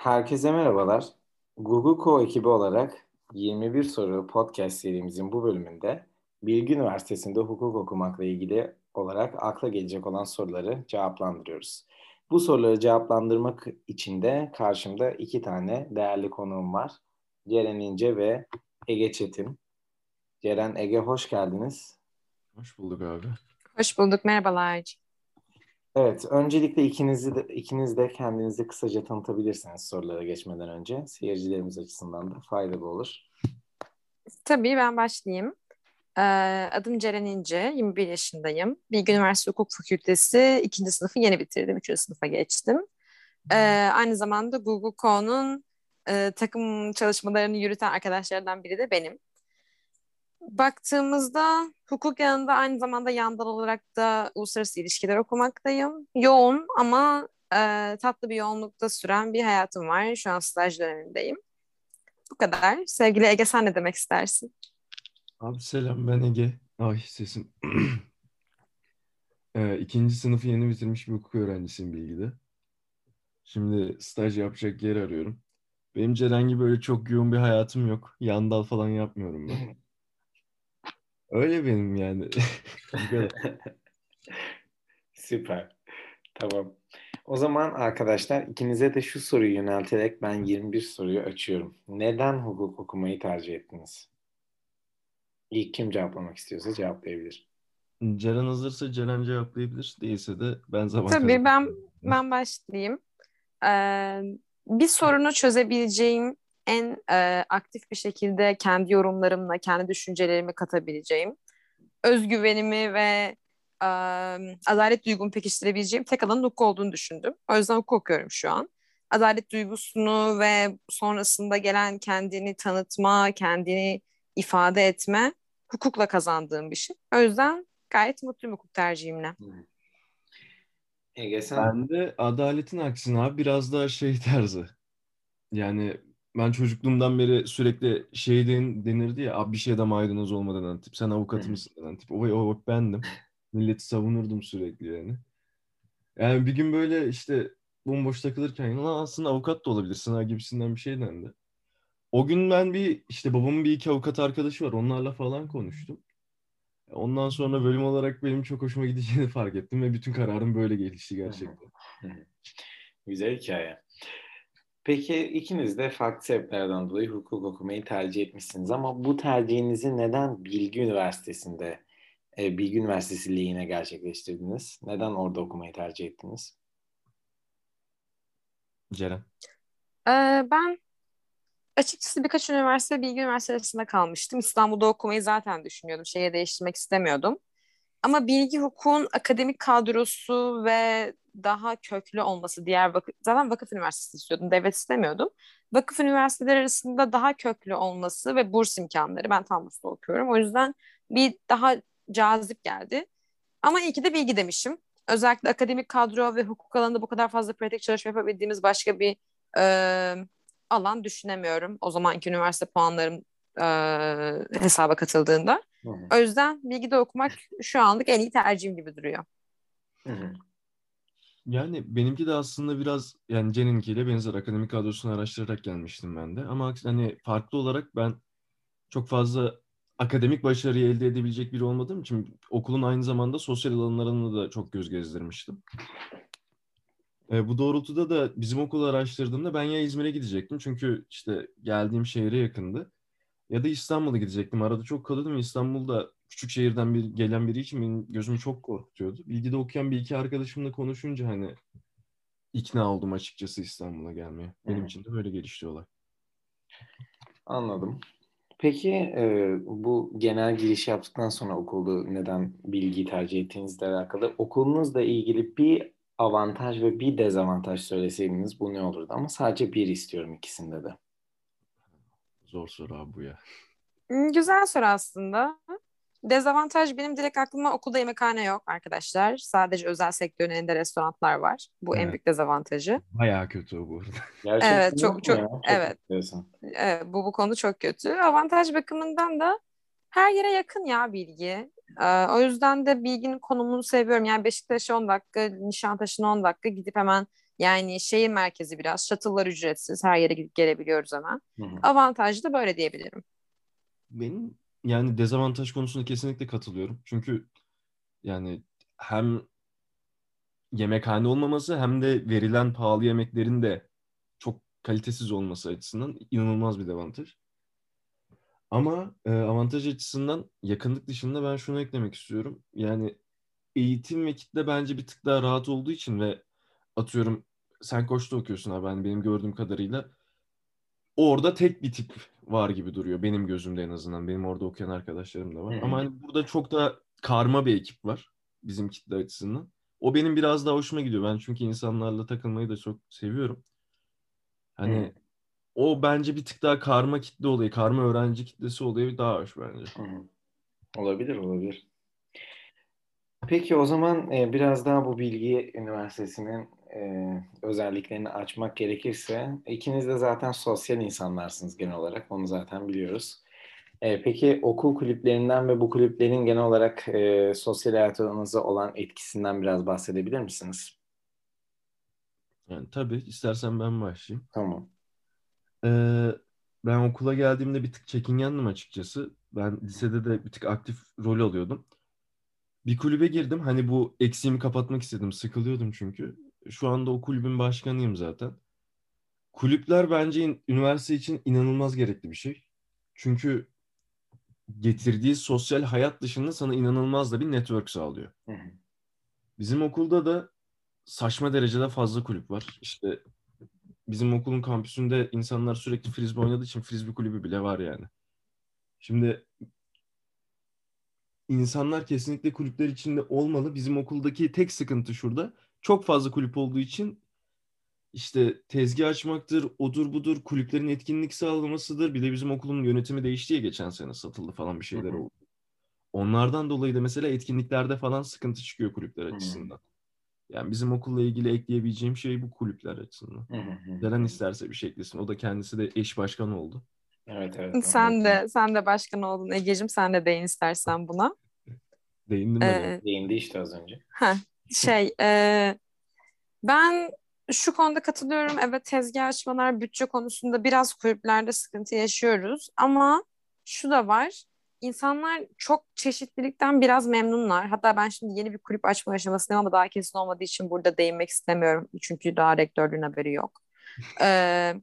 Herkese merhabalar. Google Co ekibi olarak 21 soru podcast serimizin bu bölümünde Bilgi Üniversitesi'nde hukuk okumakla ilgili olarak akla gelecek olan soruları cevaplandırıyoruz. Bu soruları cevaplandırmak için de karşımda iki tane değerli konuğum var. Ceren İnce ve Ege Çetin. Ceren, Ege hoş geldiniz. Hoş bulduk abi. Hoş bulduk, merhabalar. Evet, öncelikle ikinizi de, ikiniz de kendinizi kısaca tanıtabilirsiniz sorulara geçmeden önce. Seyircilerimiz açısından da faydalı olur. Tabii ben başlayayım. Ee, adım Ceren İnce, 21 yaşındayım. Bilgi Üniversitesi Hukuk Fakültesi 2. sınıfı yeni bitirdim, 3. sınıfa geçtim. Ee, aynı zamanda Google Co'nun e, takım çalışmalarını yürüten arkadaşlardan biri de benim. Baktığımızda hukuk yanında aynı zamanda yandan olarak da uluslararası ilişkiler okumaktayım. Yoğun ama e, tatlı bir yoğunlukta süren bir hayatım var. Şu an staj dönemindeyim. Bu kadar. Sevgili Ege sen ne demek istersin? Abi selam ben Ege. Ay sesim. ee, ikinci sınıfı yeni bitirmiş bir hukuk öğrencisiyim bilgide. Şimdi staj yapacak yer arıyorum. Benim Ceren gibi böyle çok yoğun bir hayatım yok. Yandal falan yapmıyorum ben. Öyle benim yani. Süper. Tamam. O zaman arkadaşlar ikinize de şu soruyu yönelterek ben 21 soruyu açıyorum. Neden hukuk okumayı tercih ettiniz? İlk kim cevaplamak istiyorsa cevaplayabilir. Ceren hazırsa Ceren cevaplayabilir. Değilse de ben zaman Tabii ben ben başlayayım. Ee, bir sorunu çözebileceğim en e, aktif bir şekilde kendi yorumlarımla, kendi düşüncelerimi katabileceğim, özgüvenimi ve e, adalet duygumu pekiştirebileceğim tek alanın hukuk olduğunu düşündüm. O yüzden hukuk okuyorum şu an. Adalet duygusunu ve sonrasında gelen kendini tanıtma, kendini ifade etme hukukla kazandığım bir şey. O yüzden gayet mutluyum hukuk tercihimle. Ege sen? Ben de adaletin aksine abi biraz daha şey tarzı. Yani ben çocukluğumdan beri sürekli şey den, denirdi ya abi bir şeyde maydanoz olmadan denen tip. Sen avukat mısın denen tip. O, o bendim. Milleti savunurdum sürekli yani. Yani bir gün böyle işte bomboş takılırken lan aslında avukat da olabilirsin ha gibisinden bir şey dendi. O gün ben bir işte babamın bir iki avukat arkadaşı var onlarla falan konuştum. Ondan sonra bölüm olarak benim çok hoşuma gideceğini fark ettim ve bütün kararım böyle gelişti gerçekten. Güzel hikaye. Peki ikiniz de farklı sebeplerden dolayı hukuk okumayı tercih etmişsiniz ama bu tercihinizi neden Bilgi Üniversitesi'nde, e, Bilgi Üniversitesi lehine gerçekleştirdiniz? Neden orada okumayı tercih ettiniz? Ceren. Ee, ben açıkçası birkaç üniversite Bilgi Üniversitesi'nde kalmıştım. İstanbul'da okumayı zaten düşünüyordum. Şehir değiştirmek istemiyordum. Ama bilgi hukukun akademik kadrosu ve daha köklü olması diğer vakıf, zaten vakıf üniversitesi istiyordum, devlet istemiyordum. Vakıf üniversiteleri arasında daha köklü olması ve burs imkanları, ben tam burslu okuyorum. O yüzden bir daha cazip geldi. Ama iyi ki de bilgi demişim. Özellikle akademik kadro ve hukuk alanında bu kadar fazla pratik çalışma yapabildiğimiz başka bir e, alan düşünemiyorum. O zamanki üniversite puanlarım e, hesaba katıldığında. Hı hı. O yüzden bilgide okumak şu anlık en iyi tercihim gibi duruyor. Hı hı. Yani benimki de aslında biraz yani Cen'inkiyle benzer akademik kadrosunu araştırarak gelmiştim ben de. Ama hani farklı olarak ben çok fazla akademik başarıyı elde edebilecek biri olmadığım için okulun aynı zamanda sosyal alanlarını da çok göz gezdirmiştim. E, bu doğrultuda da bizim okulu araştırdığımda ben ya İzmir'e gidecektim çünkü işte geldiğim şehre yakındı. Ya da İstanbul'a gidecektim. Arada çok kalıyordum. İstanbul'da küçük şehirden bir gelen biri için benim gözümü çok korkutuyordu. Bilgide okuyan bir iki arkadaşımla konuşunca hani ikna oldum açıkçası İstanbul'a gelmeye. Benim için de böyle gelişti olay. Anladım. Peki e, bu genel giriş yaptıktan sonra okulda neden bilgiyi tercih ettiğinizle alakalı okulunuzla ilgili bir avantaj ve bir dezavantaj söyleseydiniz bu ne olurdu? Ama sadece bir istiyorum ikisinde de. Zor soru abi bu ya. Hmm, güzel soru aslında. Dezavantaj benim direkt aklıma okulda yemekhane yok arkadaşlar. Sadece özel sektörün elinde restoranlar var. Bu evet. en büyük dezavantajı. Bayağı kötü bu arada. Gerçekten evet çok çok, çok evet. evet. Bu bu konu çok kötü. Avantaj bakımından da her yere yakın ya bilgi. Ee, o yüzden de bilginin konumunu seviyorum. Yani Beşiktaş'a 10 dakika, Nişantaşı'na 10 dakika gidip hemen Yani şehir merkezi biraz. Shuttle'lar ücretsiz. Her yere gidip gelebiliyoruz hemen. Avantajlı da böyle diyebilirim. Benim yani dezavantaj konusunda kesinlikle katılıyorum. Çünkü yani hem yemekhane olmaması hem de verilen pahalı yemeklerin de çok kalitesiz olması açısından inanılmaz bir avantaj. Ama e, avantaj açısından yakınlık dışında ben şunu eklemek istiyorum. Yani eğitim ve kitle bence bir tık daha rahat olduğu için ve atıyorum sen Koç'ta okuyorsun abi ben benim gördüğüm kadarıyla orada tek bir tip var gibi duruyor benim gözümde en azından. Benim orada okuyan arkadaşlarım da var. Hı. Ama hani burada çok da karma bir ekip var bizim kitle açısından. O benim biraz daha hoşuma gidiyor. Ben çünkü insanlarla takılmayı da çok seviyorum. Hani Hı. o bence bir tık daha karma kitle olayı, karma öğrenci kitlesi olayı daha hoş bence. Hı. Olabilir, olabilir. Peki o zaman e, biraz daha bu Bilgi Üniversitesi'nin e, özelliklerini açmak gerekirse ikiniz de zaten sosyal insanlarsınız genel olarak. Onu zaten biliyoruz. E, peki okul kulüplerinden ve bu kulüplerin genel olarak e, sosyal hayatınıza olan etkisinden biraz bahsedebilir misiniz? Yani tabii istersen ben başlayayım. Tamam. Ee, ben okula geldiğimde bir tık çekingendim açıkçası. Ben lisede de bir tık aktif rol alıyordum. Bir kulübe girdim. Hani bu eksiğimi kapatmak istedim. Sıkılıyordum çünkü. Şu anda o kulübün başkanıyım zaten. Kulüpler bence üniversite için inanılmaz gerekli bir şey. Çünkü getirdiği sosyal hayat dışında sana inanılmaz da bir network sağlıyor. Hı hı. Bizim okulda da saçma derecede fazla kulüp var. İşte bizim okulun kampüsünde insanlar sürekli frisbee oynadığı için frisbee kulübü bile var yani. Şimdi insanlar kesinlikle kulüpler içinde olmalı. Bizim okuldaki tek sıkıntı şurada. Çok fazla kulüp olduğu için işte tezgah açmaktır, odur budur, kulüplerin etkinlik sağlamasıdır. Bir de bizim okulun yönetimi değişti ya geçen sene satıldı falan bir şeyler oldu. Onlardan dolayı da mesela etkinliklerde falan sıkıntı çıkıyor kulüpler açısından. Yani bizim okulla ilgili ekleyebileceğim şey bu kulüpler açısından. Deren isterse bir şey eklesin. O da kendisi de eş başkan oldu. Evet evet. Sen de sen de başkan oldun Ege'cim. Sen de değin istersen buna. Değindim. Ee, Değindi işte az önce. Heh, şey e, ben şu konuda katılıyorum. Evet tezgah açmalar bütçe konusunda biraz kulüplerde sıkıntı yaşıyoruz. Ama şu da var. İnsanlar çok çeşitlilikten biraz memnunlar. Hatta ben şimdi yeni bir kulüp açma aşamasındayım ama daha kesin olmadığı için burada değinmek istemiyorum. Çünkü daha rektörlüğün haberi yok. Ee,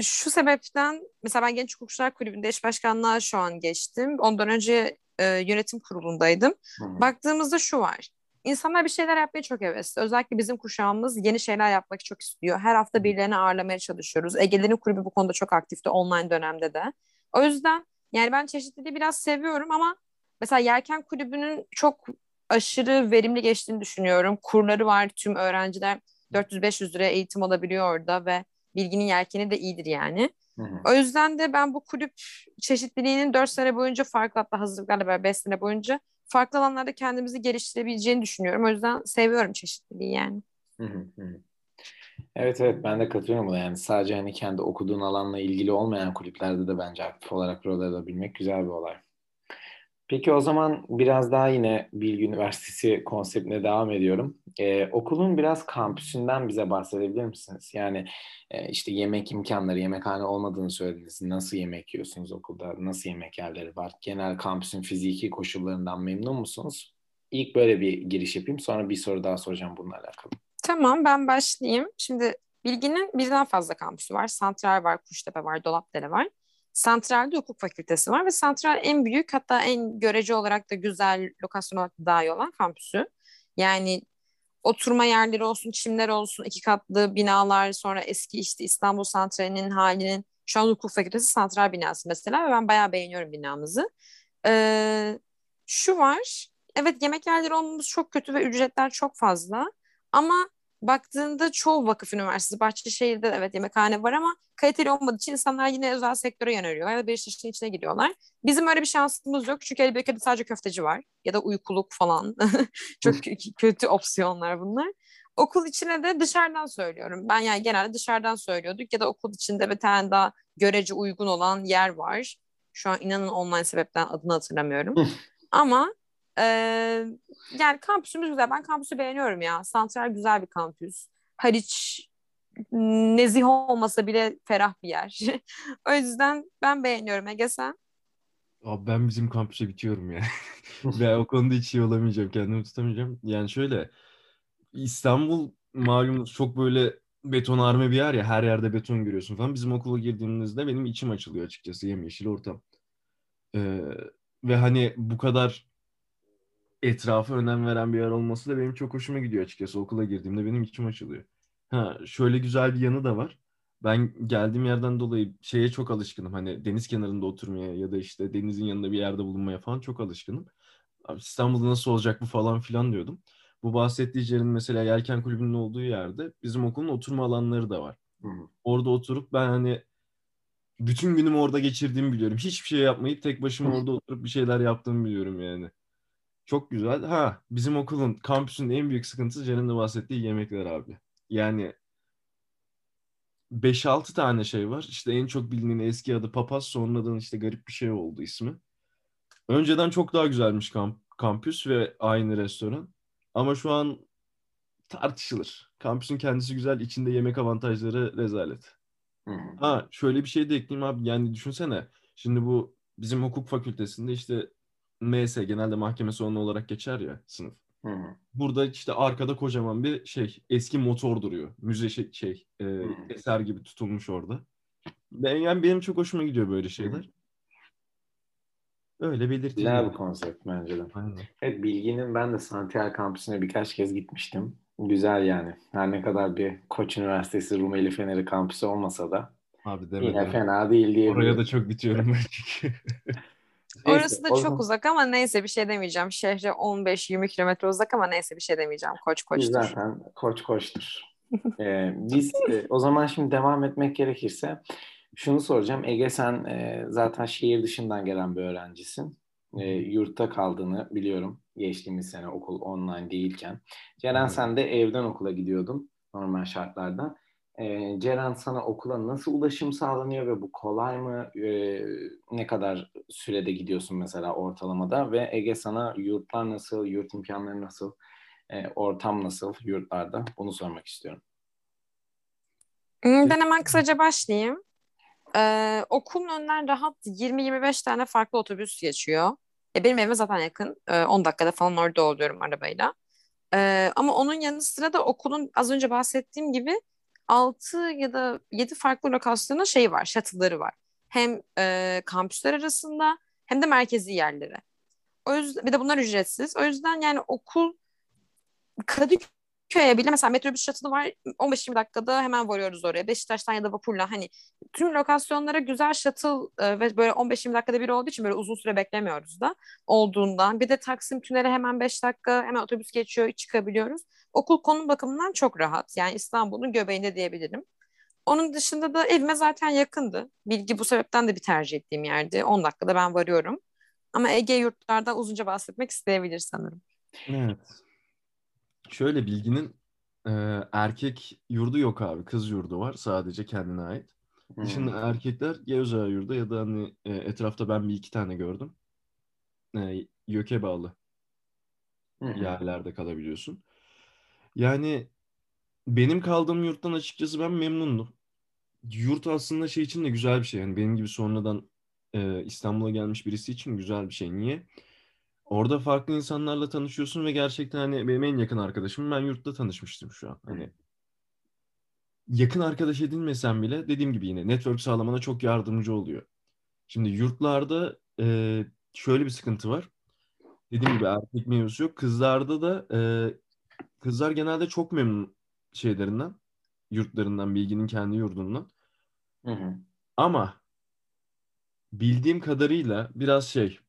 şu sebepten mesela ben Genç Hukukçular Kulübü'nde eş başkanlığa şu an geçtim. Ondan önce e, yönetim kurulundaydım. Hı. Baktığımızda şu var. İnsanlar bir şeyler yapmaya çok hevesli. Özellikle bizim kuşağımız yeni şeyler yapmak çok istiyor. Her hafta birilerini ağırlamaya çalışıyoruz. Ege'lerin kulübü bu konuda çok aktifti online dönemde de. O yüzden yani ben çeşitliliği biraz seviyorum ama mesela Yelken Kulübü'nün çok aşırı verimli geçtiğini düşünüyorum. Kurları var. Tüm öğrenciler 400-500 liraya eğitim alabiliyor orada ve bilginin yelkeni de iyidir yani. Hı hı. O yüzden de ben bu kulüp çeşitliliğinin 4 sene boyunca farklı hatta hazırlıklarla beraber 5 sene boyunca farklı alanlarda kendimizi geliştirebileceğini düşünüyorum. O yüzden seviyorum çeşitliliği yani. Hı hı hı. Evet evet ben de katılıyorum buna yani sadece hani kendi okuduğun alanla ilgili olmayan kulüplerde de bence aktif olarak rol alabilmek güzel bir olay. Peki o zaman biraz daha yine Bilgi Üniversitesi konseptine devam ediyorum. Ee, okulun biraz kampüsünden bize bahsedebilir misiniz? Yani e, işte yemek imkanları, yemekhane olmadığını söylediniz. Nasıl yemek yiyorsunuz okulda? Nasıl yemek yerleri var? Genel kampüsün fiziki koşullarından memnun musunuz? İlk böyle bir giriş yapayım. Sonra bir soru daha soracağım bununla alakalı. Tamam ben başlayayım. Şimdi Bilgi'nin birden fazla kampüsü var. Santral var, Kuştepe var, Dolapdere var. Santral'de hukuk fakültesi var ve Santral en büyük hatta en görece olarak da güzel lokasyon olarak da daha iyi olan kampüsü. Yani oturma yerleri olsun, çimler olsun, iki katlı binalar, sonra eski işte İstanbul Santrali'nin halinin şu an hukuk fakültesi santral binası mesela ve ben bayağı beğeniyorum binamızı. Ee, şu var, evet yemek yerleri olmamız çok kötü ve ücretler çok fazla ama baktığında çoğu vakıf üniversitesi, Bahçeşehir'de de evet yemekhane var ama kaliteli olmadığı için insanlar yine özel sektöre yöneliyorlar ya da Beşiktaş'ın içine giriyorlar. Bizim öyle bir şansımız yok çünkü Elbeka'da sadece köfteci var ya da uykuluk falan. Çok kö- kötü opsiyonlar bunlar. Okul içine de dışarıdan söylüyorum. Ben yani genelde dışarıdan söylüyorduk ya da okul içinde bir tane daha görece uygun olan yer var. Şu an inanın online sebepten adını hatırlamıyorum. Ama e, yani kampüsümüz güzel. Ben kampüsü beğeniyorum ya. Santral güzel bir kampüs. Haliç nezih olmasa bile ferah bir yer. o yüzden ben beğeniyorum. Ege sen? Abi ben bizim kampüse bitiyorum ya. Ve o konuda hiç iyi olamayacağım. Kendimi tutamayacağım. Yani şöyle İstanbul malum çok böyle betonarme bir yer ya. Her yerde beton görüyorsun falan. Bizim okula girdiğimizde benim içim açılıyor açıkçası. Yemyeşil ortam. Ee, ve hani bu kadar etrafa önem veren bir yer olması da benim çok hoşuma gidiyor açıkçası. Okula girdiğimde benim içim açılıyor. Ha, şöyle güzel bir yanı da var. Ben geldiğim yerden dolayı şeye çok alışkınım. Hani deniz kenarında oturmaya ya da işte denizin yanında bir yerde bulunmaya falan çok alışkınım. Abi İstanbul'da nasıl olacak bu falan filan diyordum. Bu bahsettiği yerin mesela Yelken Kulübü'nün olduğu yerde bizim okulun oturma alanları da var. Hı. Orada oturup ben hani bütün günümü orada geçirdiğimi biliyorum. Hiçbir şey yapmayıp tek başıma orada oturup bir şeyler yaptığımı biliyorum yani. Çok güzel. Ha bizim okulun kampüsün en büyük sıkıntısı Ceren'in de bahsettiği yemekler abi. Yani 5-6 tane şey var. İşte en çok bilinen eski adı Papaz. Sonradan işte garip bir şey oldu ismi. Önceden çok daha güzelmiş kamp kampüs ve aynı restoran. Ama şu an tartışılır. Kampüsün kendisi güzel, içinde yemek avantajları rezalet. Hı. Ha şöyle bir şey de ekleyeyim abi. Yani düşünsene. Şimdi bu bizim hukuk fakültesinde işte MS genelde mahkeme salonu olarak geçer ya sınıf. Hı. Burada işte arkada kocaman bir şey eski motor duruyor. Müze şey, şey e, eser gibi tutulmuş orada. Ben, yani benim çok hoşuma gidiyor böyle şeyler. Öyle belirteyim. Güzel bir konsept bence de. Aynen. Evet Bilgi'nin ben de Santiago kampüsüne birkaç kez gitmiştim. Güzel yani. Her ne kadar bir Koç Üniversitesi Rumeli Feneri kampüsü olmasa da Abi yine deme. fena değil Oraya diyebilirim. da çok bitiyorum ben çünkü. Neyse, Orası da çok zaman uzak ama neyse bir şey demeyeceğim. Şehre 15-20 kilometre uzak ama neyse bir şey demeyeceğim. Koç koçtur. zaten koç koçtur. Ee, biz e, o zaman şimdi devam etmek gerekirse şunu soracağım. Ege sen e, zaten şehir dışından gelen bir öğrencisin. E, yurtta kaldığını biliyorum. Geçtiğimiz sene okul online değilken. Ceren sen de evden okula gidiyordun normal şartlarda. E, Ceren sana okula nasıl ulaşım sağlanıyor ve bu kolay mı? E, ne kadar sürede gidiyorsun mesela ortalamada? Ve Ege sana yurtlar nasıl, yurt imkanları nasıl? E, ortam nasıl yurtlarda? Bunu sormak istiyorum. Hmm, Ben hemen kısaca başlayayım. Ee, okulun önünden rahat 20-25 tane farklı otobüs geçiyor. E, benim evime zaten yakın. Ee, 10 dakikada falan orada oluyorum arabayla. Ee, ama onun yanı sıra da okulun az önce bahsettiğim gibi 6 ya da 7 farklı lokasyonun şeyi var, shuttle'ları var. Hem e, kampüsler arasında hem de merkezi yerlere. O yüzden bir de bunlar ücretsiz. O yüzden yani okul Kadıköy'e bile mesela metrobüs shuttle'ı var. 15-20 dakikada hemen varıyoruz oraya. Beşiktaş'tan ya da vapurla hani tüm lokasyonlara güzel shuttle e, ve böyle 15-20 dakikada bir olduğu için böyle uzun süre beklemiyoruz da olduğundan. Bir de Taksim Tüneli hemen 5 dakika hemen otobüs geçiyor çıkabiliyoruz. Okul konum bakımından çok rahat. Yani İstanbul'un göbeğinde diyebilirim. Onun dışında da evime zaten yakındı. Bilgi bu sebepten de bir tercih ettiğim yerdi. 10 dakikada ben varıyorum. Ama Ege yurtlardan uzunca bahsetmek isteyebilir sanırım. Evet. Şöyle bilginin e, erkek yurdu yok abi. Kız yurdu var. Sadece kendine ait. Hmm. Dışında erkekler ya özel yurda ya da hani e, etrafta ben bir iki tane gördüm. E, YÖK'e bağlı hı. yerlerde kalabiliyorsun. Yani benim kaldığım yurttan açıkçası ben memnundum. Yurt aslında şey için de güzel bir şey. Yani benim gibi sonradan e, İstanbul'a gelmiş birisi için güzel bir şey. Niye? Orada farklı insanlarla tanışıyorsun ve gerçekten hani benim en yakın arkadaşım ben yurtta tanışmıştım şu an. Hani yakın arkadaş edinmesem bile dediğim gibi yine network sağlamana çok yardımcı oluyor. Şimdi yurtlarda e, şöyle bir sıkıntı var. Dediğim gibi erkek mevzusu yok. Kızlarda da e, kızlar genelde çok memnun şeylerinden, yurtlarından, bilginin kendi yurdundan. Hı hı. Ama bildiğim kadarıyla biraz şey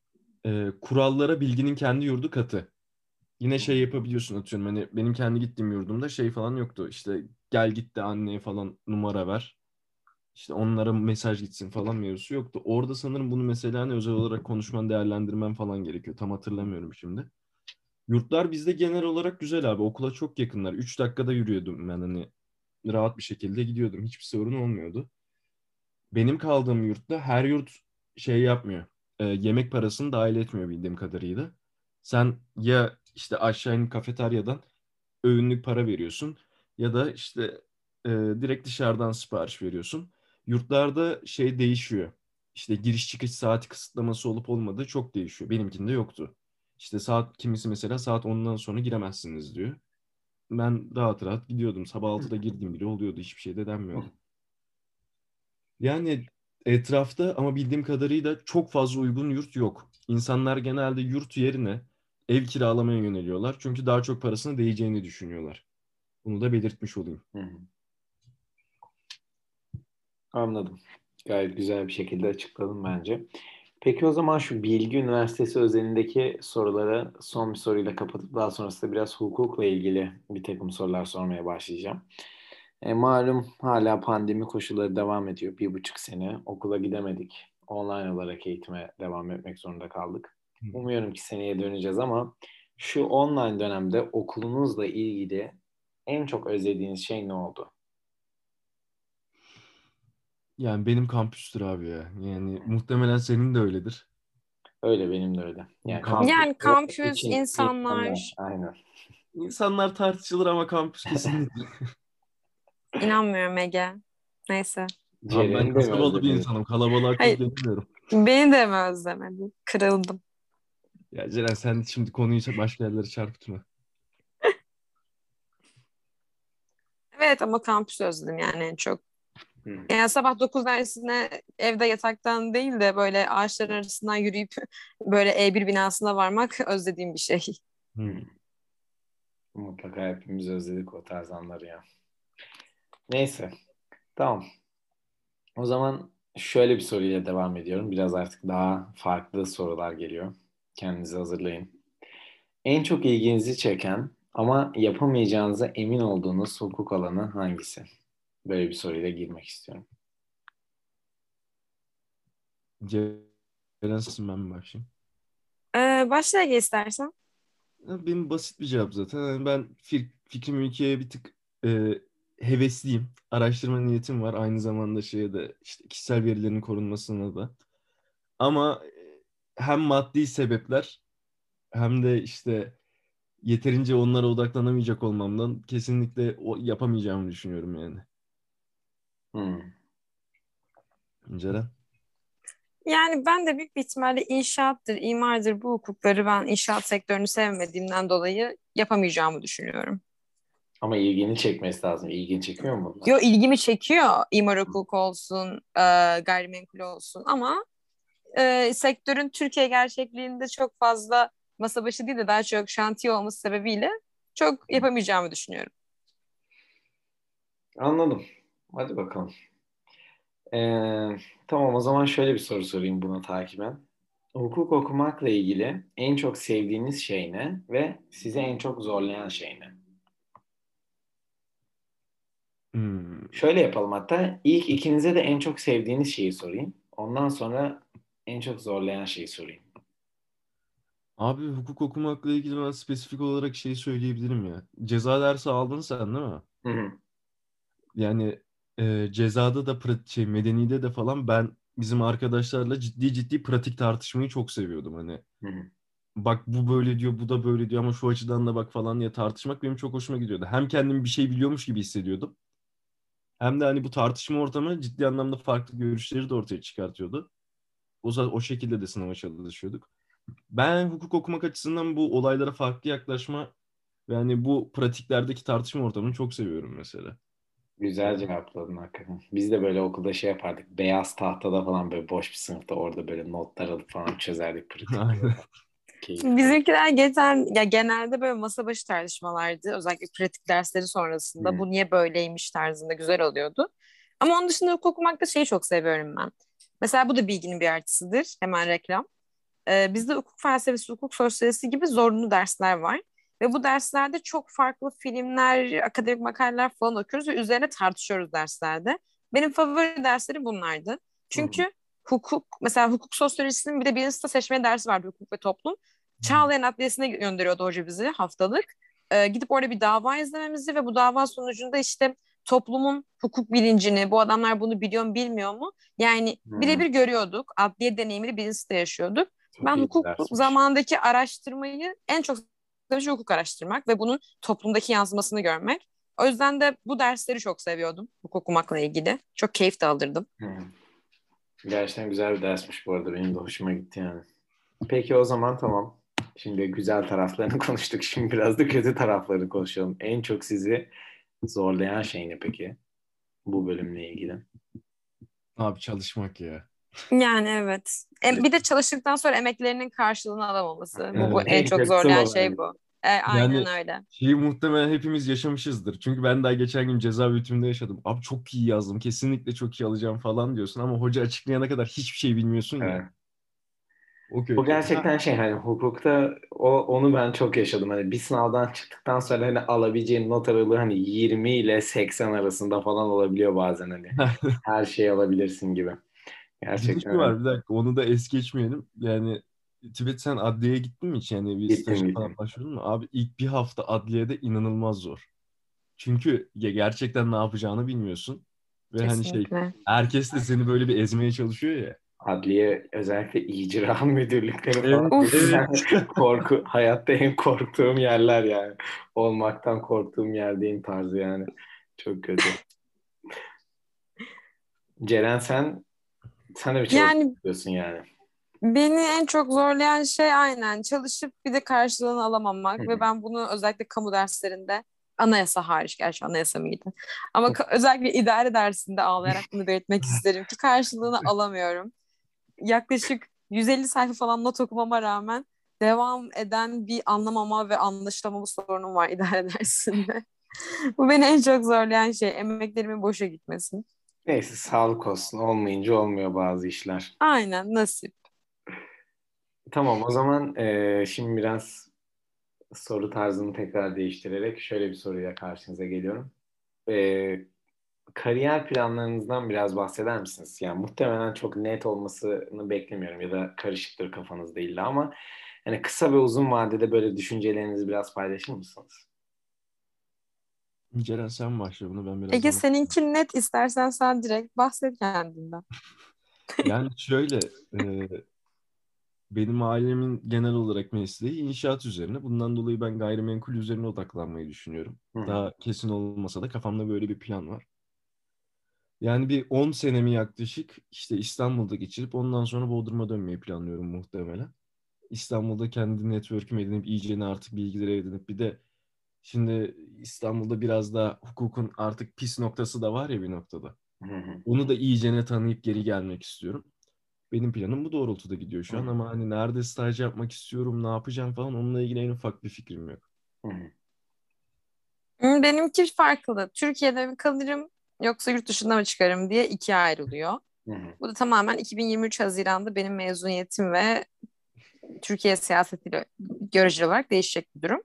e, kurallara bilginin kendi yurdu katı. Yine şey yapabiliyorsun atıyorum hani benim kendi gittiğim yurdumda şey falan yoktu. İşte gel git de anneye falan numara ver. İşte onlara mesaj gitsin falan mevzusu yoktu. Orada sanırım bunu mesela hani özel olarak konuşman değerlendirmen falan gerekiyor. Tam hatırlamıyorum şimdi. Yurtlar bizde genel olarak güzel abi. Okula çok yakınlar. 3 dakikada yürüyordum ben hani rahat bir şekilde gidiyordum. Hiçbir sorun olmuyordu. Benim kaldığım yurtta her yurt şey yapmıyor. E, yemek parasını dahil etmiyor bildiğim kadarıyla. Sen ya işte aşağı inip kafeteryadan öğünlük para veriyorsun ya da işte e, direkt dışarıdan sipariş veriyorsun. Yurtlarda şey değişiyor. İşte giriş çıkış saati kısıtlaması olup olmadığı çok değişiyor. Benimkinde yoktu. İşte saat kimisi mesela saat 10'dan sonra giremezsiniz diyor. Ben rahat rahat gidiyordum. Sabah 6'da girdiğim bile oluyordu. Hiçbir şey de denmiyordu. Yani etrafta ama bildiğim kadarıyla çok fazla uygun yurt yok. İnsanlar genelde yurt yerine ev kiralamaya yöneliyorlar. Çünkü daha çok parasını değeceğini düşünüyorlar. Bunu da belirtmiş olayım. Hı hı. Anladım. Gayet güzel bir şekilde açıkladım bence. Peki o zaman şu Bilgi Üniversitesi özelindeki soruları son bir soruyla kapatıp daha sonrasında biraz hukukla ilgili bir takım sorular sormaya başlayacağım. E, malum hala pandemi koşulları devam ediyor. Bir buçuk sene okula gidemedik. Online olarak eğitime devam etmek zorunda kaldık. Umuyorum ki seneye döneceğiz ama şu online dönemde okulunuzla ilgili en çok özlediğiniz şey ne oldu? Yani benim kampüstür abi ya. Yani muhtemelen senin de öyledir. Öyle benim de öyle. Yani Kampüs- Yani kampüs, için insanlar. Aynen. İnsanlar tartışılır ama kampüs kesinlikle. İnanmıyorum Ege. Neyse. Abi ben kasabalı bir insanım. Kalabalığa gelmiyorum. Beni de mi özlemedin? Kırıldım. Ya Ceren sen şimdi konuyu başka yerlere çarpıtma. Evet ama kampüs özledim yani en çok. Hı. Yani sabah 9 dersine evde yataktan değil de böyle ağaçların arasından yürüyüp böyle E1 binasına varmak özlediğim bir şey. Hmm. Mutlaka hepimiz özledik o tarz anları ya. Neyse. Tamam. O zaman şöyle bir soruyla devam ediyorum. Biraz artık daha farklı sorular geliyor. Kendinizi hazırlayın. En çok ilginizi çeken ama yapamayacağınıza emin olduğunuz hukuk alanı hangisi? Böyle bir soruyla girmek istiyorum. Ceren sen ben mi başlayayım? Ee, başla Ege istersen. Benim basit bir cevap zaten. Yani ben fir- fikrim ülkeye bir tık e, hevesliyim. Araştırma niyetim var. Aynı zamanda şeye de işte kişisel verilerin korunmasına da. Ama e, hem maddi sebepler hem de işte yeterince onlara odaklanamayacak olmamdan kesinlikle o yapamayacağımı düşünüyorum yani. Hmm. Ceren? Yani ben de büyük bir ihtimalle inşaattır, imardır bu hukukları ben inşaat sektörünü sevmediğimden dolayı yapamayacağımı düşünüyorum. Ama ilgini çekmesi lazım. İlgini çekiyor mu bunlar? Yo ilgimi çekiyor imar hukuku olsun, e, gayrimenkul olsun ama e, sektörün Türkiye gerçekliğinde çok fazla masa başı değil de daha çok şantiye olması sebebiyle çok yapamayacağımı düşünüyorum. Anladım. Hadi bakalım. Ee, tamam o zaman şöyle bir soru sorayım buna takiben. Hukuk okumakla ilgili en çok sevdiğiniz şey ne ve sizi en çok zorlayan şey ne? Şöyle yapalım hatta ilk ikinize de en çok sevdiğiniz şeyi sorayım. Ondan sonra en çok zorlayan şeyi sorayım. Abi hukuk okumakla ilgili ben spesifik olarak şey söyleyebilirim ya. Ceza dersi aldın sen değil mi? Hı hı. Yani e, cezada da pra- şey medenide de falan ben bizim arkadaşlarla ciddi ciddi pratik tartışmayı çok seviyordum hani. Hı hı. Bak bu böyle diyor, bu da böyle diyor ama şu açıdan da bak falan diye tartışmak benim çok hoşuma gidiyordu. Hem kendimi bir şey biliyormuş gibi hissediyordum. Hem de hani bu tartışma ortamı ciddi anlamda farklı görüşleri de ortaya çıkartıyordu. O, o şekilde de sınava çalışıyorduk. Ben hukuk okumak açısından bu olaylara farklı yaklaşma ve hani bu pratiklerdeki tartışma ortamını çok seviyorum mesela. Güzel cevapladın hakikaten. Biz de böyle okulda şey yapardık. Beyaz tahtada falan böyle boş bir sınıfta orada böyle notlar alıp falan çözerdik pratik. Keyifli. Bizimkiler geçen ya genelde böyle masa başı tartışmalardı. Özellikle pratik dersleri sonrasında Hı. bu niye böyleymiş tarzında güzel oluyordu. Ama onun dışında hukuk okumakta şeyi çok seviyorum ben. Mesela bu da bilginin bir artısıdır. Hemen reklam. Ee, bizde hukuk felsefesi, hukuk sosyolojisi gibi zorunlu dersler var. Ve bu derslerde çok farklı filmler, akademik makaleler falan okuyoruz ve üzerine tartışıyoruz derslerde. Benim favori derslerim bunlardı. Çünkü hukuk, mesela hukuk sosyolojisinin bir de birinci sınıfta seçmeli dersi vardı hukuk ve toplum. Çağlayan Adliyesi'ne gönderiyordu hoca bizi haftalık. Ee, gidip orada bir dava izlememizi ve bu dava sonucunda işte toplumun hukuk bilincini, bu adamlar bunu biliyor mu bilmiyor mu? Yani Hmm. birebir görüyorduk. Adliye deneyimini birinci sınıfta yaşıyorduk. Çok ben hukuk dersmiş. zamandaki araştırmayı en çok sevdiğim şey hukuk araştırmak ve bunun toplumdaki yansımasını görmek. O yüzden de bu dersleri çok seviyordum. Hukuk okumakla ilgili. Çok keyif de alırdım. Hı. Gerçekten güzel bir dersmiş bu arada. Benim de hoşuma gitti yani. Peki o zaman tamam. Şimdi güzel taraflarını konuştuk. Şimdi biraz da kötü taraflarını konuşalım. En çok sizi zorlayan şey ne peki? Bu bölümle ilgili. Abi çalışmak ya. Yani evet. E, bir de çalıştıktan sonra emeklerinin karşılığını alamaması. Bu, bu Evet. en En çok zorlayan şey bu. E, aynen Yani- öyle. Şeyi muhtemelen hepimiz yaşamışızdır. Çünkü ben daha geçen gün ceza bitiminde yaşadım. Abi çok iyi yazdım. Kesinlikle çok iyi alacağım falan diyorsun ama hoca açıklayana kadar hiçbir şey bilmiyorsun ya. O kötü. Bu gerçekten şey hani hukukta o, onu ben çok yaşadım. Hani bir sınavdan çıktıktan sonra hani alabileceğin not aralığı hani 20 ile 80 arasında falan olabiliyor bazen hani. Her şeyi alabilirsin gibi. Bir Gerçekten şu var öyle. bir dakika onu da es geçmeyelim. Yani Tibet sen adliyeye gittin mi hiç? Yani bir Gittim, gittim. falan başvurdun mu? Abi ilk bir hafta adliyede inanılmaz zor. Çünkü gerçekten ne yapacağını bilmiyorsun. Ve hani şey Kesinlikle. herkes de seni böyle bir ezmeye çalışıyor ya. Adliye özellikle icra müdürlükleri Evet, falan. Yani korku, hayatta en korktuğum yerler yani. Olmaktan korktuğum yerdeyim tarzı yani. Çok kötü. Ceren sen sen de bir Yani- çalışıyorsun yani. Beni en çok zorlayan şey aynen çalışıp bir de karşılığını alamamak ve ben bunu özellikle kamu derslerinde anayasa hariç gerçi anayasa mıydı? Ama özellikle idare dersinde ağlayarak bunu belirtmek isterim ki karşılığını alamıyorum. Yaklaşık 150 sayfa falan not okumama rağmen devam eden bir anlamama ve anlaşılamama sorunum var idare dersinde. Bu beni en çok zorlayan şey emeklerimin boşa gitmesi. Neyse sağlık olsun. Olmayınca olmuyor bazı işler. Aynen nasip. Tamam o zaman eee, şimdi biraz soru tarzını tekrar değiştirerek şöyle bir soruyla karşınıza geliyorum. Eee, kariyer planlarınızdan biraz bahseder misiniz? Yani muhtemelen çok net olmasını beklemiyorum ya da karışıktır kafanızda illa ama hani kısa ve uzun vadede böyle düşüncelerinizi biraz paylaşır mısınız? Ceren sen başla bunu ben biraz Ege seninki net istersen sen direkt bahset kendinden. Yani şöyle e, benim ailemin genel olarak mesleği inşaat üzerine. Bundan dolayı ben gayrimenkul üzerine odaklanmayı düşünüyorum. Hı. Daha kesin olmasa da kafamda böyle bir plan var. Yani bir 10 senemi yaklaşık işte İstanbul'da geçirip ondan sonra Bodrum'a dönmeyi planlıyorum muhtemelen. İstanbul'da kendi network'ümü edinip iyicene artık bilgileri edinip bir de şimdi İstanbul'da biraz da hukukun artık pis noktası da var ya bir noktada. Hı hı. Onu da iyicene tanıyıp geri gelmek istiyorum. Benim planım bu doğrultuda gidiyor şu an Hı. ama hani nerede staj yapmak istiyorum, ne yapacağım falan onunla ilgili en ufak bir fikrim yok. Hı hı. Benimki farklı. Türkiye'de mi kalırım yoksa yurt dışına mı çıkarım diye ikiye ayrılıyor. Hı hı. Bu da tamamen 2023 Haziran'da benim mezuniyetim ve Türkiye siyasetiyle göreceli olarak değişecek bir durum.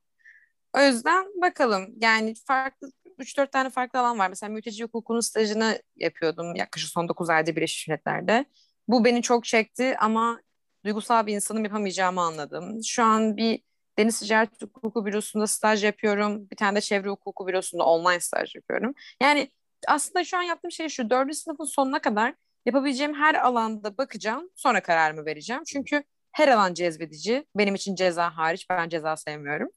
O yüzden bakalım. Yani farklı 3-4 tane farklı alan var. Mesela mülteci hukukunun stajını yapıyordum yaklaşık son 9 ayda Birleşmiş Milletler'de. Bu beni çok çekti ama duygusal bir insanım yapamayacağımı anladım. Şu an bir deniz ticaret hukuku bürosunda staj yapıyorum. Bir tane de çevre hukuku bürosunda online staj yapıyorum. Yani aslında şu an yaptığım şey şu. Dördüncü sınıfın sonuna kadar yapabileceğim her alanda bakacağım. Sonra kararımı vereceğim. Çünkü her alan cezbedici. Benim için ceza hariç. Ben ceza sevmiyorum.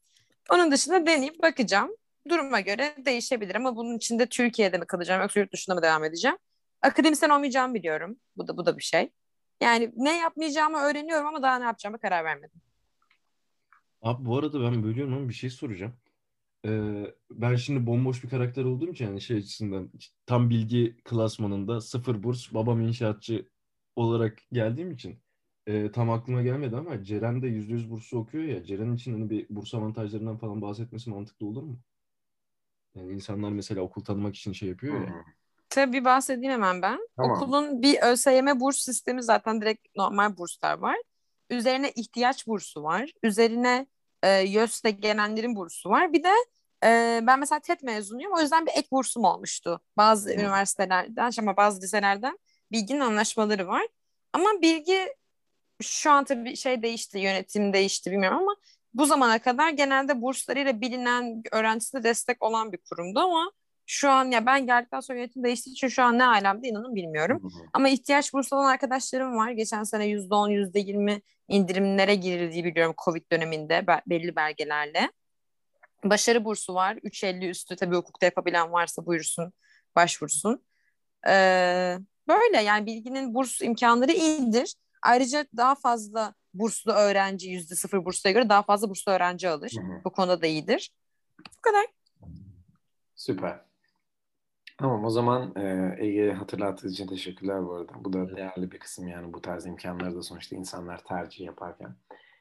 Onun dışında deneyip bakacağım. Duruma göre değişebilir ama bunun içinde Türkiye'de mi kalacağım yoksa yurt dışında mı devam edeceğim? Akademisyen olmayacağımı biliyorum. Bu da bu da bir şey. Yani ne yapmayacağımı öğreniyorum ama daha ne yapacağıma karar vermedim. Abi bu arada ben bölüyorum ama bir şey soracağım. Ben şimdi bomboş bir karakter olduğum için yani şey açısından tam bilgi klasmanında sıfır burs babam inşaatçı olarak geldiğim için e, tam aklıma gelmedi ama Ceren de yüzde yüz bursu okuyor ya Ceren için hani bir burs avantajlarından falan bahsetmesi mantıklı olur mu? Yani insanlar mesela okul tanımak için şey yapıyor ya. hı. Tabii bir bahsedeyim hemen ben. Tamam. Okulun bir ÖSYM burs sistemi zaten direkt normal burslar var. Üzerine ihtiyaç bursu var. Üzerine e, YÖS'te gelenlerin bursu var. Bir de e, ben mesela TED mezunuyum. O yüzden bir ek bursum olmuştu. Bazı Hı. üniversitelerden ama bazı liselerden bilginin anlaşmaları var. Ama bilgi şu an tabii şey değişti, yönetim değişti bilmiyorum ama bu zamana kadar genelde burslarıyla bilinen, öğrencisine destek olan bir kurumdu ama şu an ya ben geldikten sonra yönetim değiştiği için şu an ne alemde inanın bilmiyorum. Hı hı. Ama ihtiyaç bursu olan arkadaşlarım var. Geçen sene %10, %20 indirimlere girildiği biliyorum Covid döneminde be- belli belgelerle. Başarı bursu var. 3.50 üstü tabii hukukta yapabilen varsa buyursun, başvursun. Ee, böyle yani bilginin burs imkanları iyidir. Ayrıca daha fazla burslu öğrenci, yüzde sıfır bursluya göre daha fazla burslu öğrenci alır. Hı hı. Bu konuda da iyidir. Bu kadar. Süper. Tamam o zaman e, Ege hatırlattığı için teşekkürler bu arada. Bu da değerli bir kısım yani bu tarz imkanları da sonuçta insanlar tercih yaparken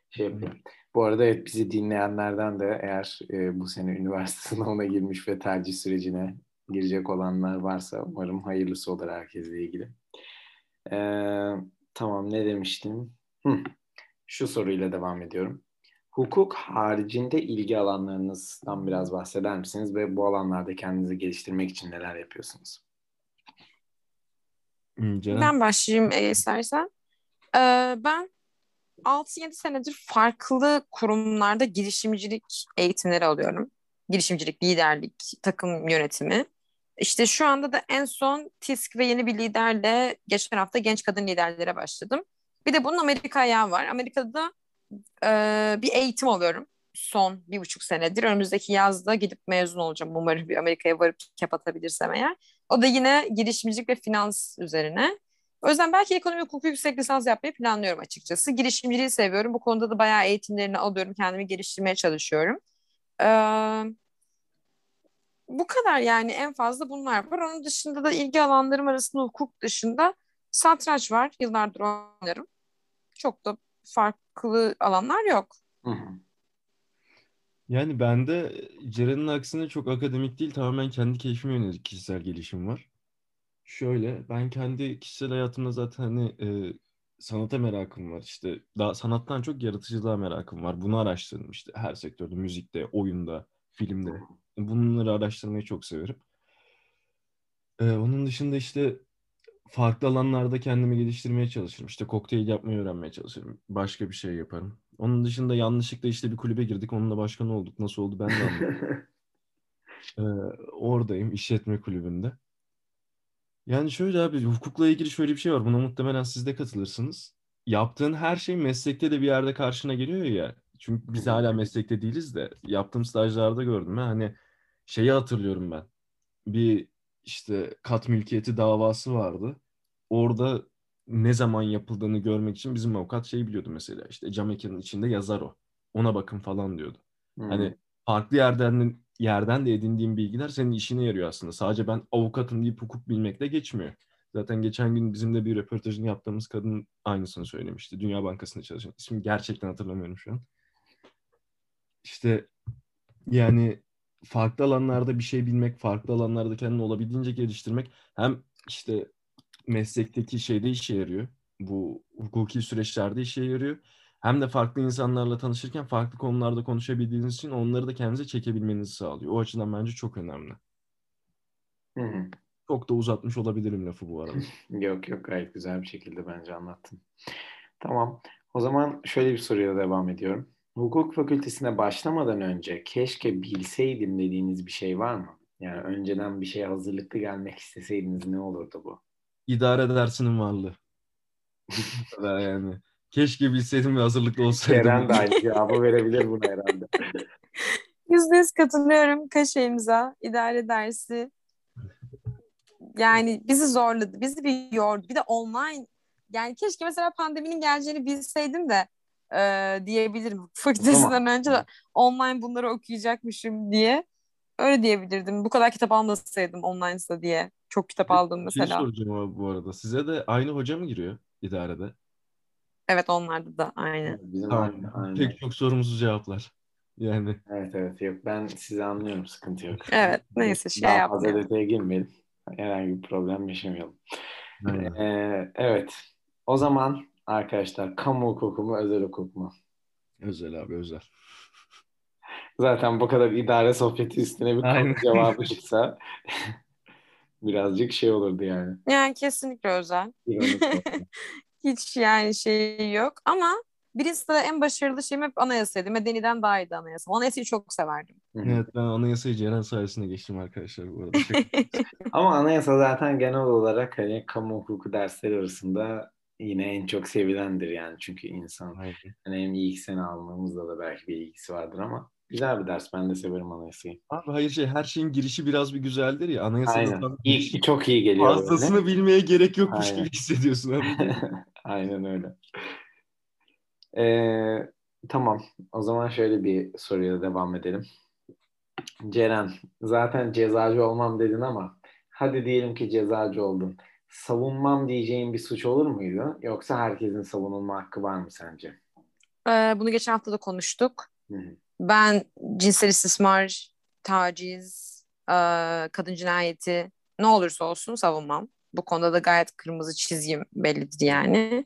şey yapıyor. Bu arada evet bizi dinleyenlerden de eğer e, bu sene üniversite sınavına girmiş ve tercih sürecine girecek olanlar varsa umarım hayırlısı olur herkesle ilgili. E, tamam ne demiştim? Hı, şu soruyla devam ediyorum. Hukuk haricinde ilgi alanlarınızdan biraz bahseder misiniz ve bu alanlarda kendinizi geliştirmek için neler yapıyorsunuz? Ceren? Ben başlayayım e, istersen. Ee, ben 6-7 senedir farklı kurumlarda girişimcilik eğitimleri alıyorum. Girişimcilik, liderlik, takım yönetimi. İşte şu anda da en son TİSK ve yeni bir liderle geçen hafta genç kadın liderlere başladım. Bir de bunun Amerika ayağı var. Amerika'da e, bir eğitim alıyorum son bir buçuk senedir. Önümüzdeki yazda gidip mezun olacağım. Umarım bir Amerika'ya varıp kapatabilirsem eğer. O da yine girişimcilik ve finans üzerine. O yüzden belki ekonomi hukuku yüksek lisans yapmayı planlıyorum açıkçası. Girişimciliği seviyorum. Bu konuda da bayağı eğitimlerini alıyorum. Kendimi geliştirmeye çalışıyorum. Ee, bu kadar yani en fazla bunlar var. Onun dışında da ilgi alanlarım arasında hukuk dışında satranç var. Yıllardır oynarım. Çok da farklı alanlar yok. Hı hı. Yani bende Ceren'in aksine çok akademik değil tamamen kendi keyfime yönelik kişisel gelişim var. Şöyle ben kendi kişisel hayatımda zaten hani e, sanata merakım var işte daha sanattan çok yaratıcılığa merakım var. Bunu araştırdım işte her sektörde müzikte, oyunda, filmde. Bunları araştırmayı çok severim. E, onun dışında işte farklı alanlarda kendimi geliştirmeye çalışırım. İşte kokteyl yapmayı öğrenmeye çalışırım. Başka bir şey yaparım. Onun dışında yanlışlıkla işte bir kulübe girdik. Onunla başkan olduk. Nasıl oldu ben de anlamadım. Ee, oradayım işletme kulübünde. Yani şöyle abi hukukla ilgili şöyle bir şey var. Buna muhtemelen siz de katılırsınız. Yaptığın her şey meslekte de bir yerde karşına geliyor ya. Çünkü biz hala meslekte değiliz de yaptığım stajlarda gördüm. Ben hani şeyi hatırlıyorum ben. Bir işte kat mülkiyeti davası vardı. Orada ne zaman yapıldığını görmek için bizim avukat şey biliyordu mesela. İşte cam mekanın içinde yazar o. Ona bakın falan diyordu. Hı. Hani farklı yerden yerden de edindiğim bilgiler senin işine yarıyor aslında. Sadece ben avukatım deyip hukuk bilmekle geçmiyor. Zaten geçen gün bizimle bir röportajını yaptığımız kadın aynısını söylemişti. Dünya Bankası'nda çalışan. İsmini gerçekten hatırlamıyorum şu an. İşte yani farklı alanlarda bir şey bilmek, farklı alanlarda kendini olabildiğince geliştirmek hem işte meslekteki şeyde işe yarıyor. Bu hukuki süreçlerde işe yarıyor. Hem de farklı insanlarla tanışırken farklı konularda konuşabildiğiniz için onları da kendinize çekebilmenizi sağlıyor. O açıdan bence çok önemli. Hı hı. Çok da uzatmış olabilirim lafı bu arada. Yok yok gayet güzel bir şekilde bence anlattın. Tamam. O zaman şöyle bir soruya devam ediyorum. Hukuk fakültesine başlamadan önce keşke bilseydim dediğiniz bir şey var mı? Yani önceden bir şeye hazırlıklı gelmek isteseydiniz ne olurdu bu? İdare dersinin varlığı. Bu kadar yani. Keşke bilseydim ve hazırlıklı olsaydım. Ceren de aynı cevabı verebilir buna herhalde. Yüzde yüz katılıyorum. Kaşe imza, idare dersi. Yani bizi zorladı, bizi bir yordu. Bir de online. Yani keşke mesela pandeminin geleceğini bilseydim de e, diyebilirim. Fakültesinden önce de online bunları okuyacakmışım diye. Öyle diyebilirdim. Bu kadar kitap almasaydım online'sa diye. Çok kitap aldım Bir şey mesela. soracağım abi bu arada. Size de aynı hoca mı giriyor idarede? Evet onlarda da aynı. Bizim Tamam. aynı, aynı. Pek çok sorumsuz cevaplar. Yani Evet evet yok ben sizi anlıyorum sıkıntı yok. Evet neyse şey Daha fazla yapmayalım. detaya girmeyelim. Herhangi bir problem yaşamayalım. aynen. Ee, evet. O zaman arkadaşlar kamu hukuku mu özel hukuk mu? özel abi özel. Zaten bu kadar idare sohbeti üstüne bir Aynen. cevabı çıksa birazcık şey olurdu yani. Yani kesinlikle özel. Hiç yani şey yok ama birincisi de en başarılı şeyim hep anayasaydı. Medeniden daha iyiydi anayasa. Anayasayı çok severdim. Evet ben anayasayı Ceren sayesinde geçtim arkadaşlar bu arada. Ama anayasa zaten genel olarak hani kamu hukuku dersleri arasında yine en çok sevilendir yani. Çünkü insan Aynen. hani hem ilk sene almamızda da belki bir ilgisi vardır ama Güzel bir ders. Ben de severim anayasayı. Abi hayır şey her şeyin girişi biraz bir güzeldir ya. Anayasada Aynen. tam İlk çok iyi geliyor fazlasını bilmeye gerek yokmuş Aynen. gibi hissediyorsun abi. Aynen öyle. Ee, tamam. O zaman şöyle bir soruyla devam edelim. Ceren, zaten cezacı olmam dedin ama hadi diyelim ki cezacı oldun. Savunmam diyeceğin bir suç olur muydu? Yoksa herkesin savunulma hakkı var mı sence? Ee, bunu geçen hafta da konuştuk. Hı hı. Ben cinsel istismar, taciz, e, kadın cinayeti ne olursa olsun savunmam. Bu konuda da gayet kırmızı çizgim bellidir yani.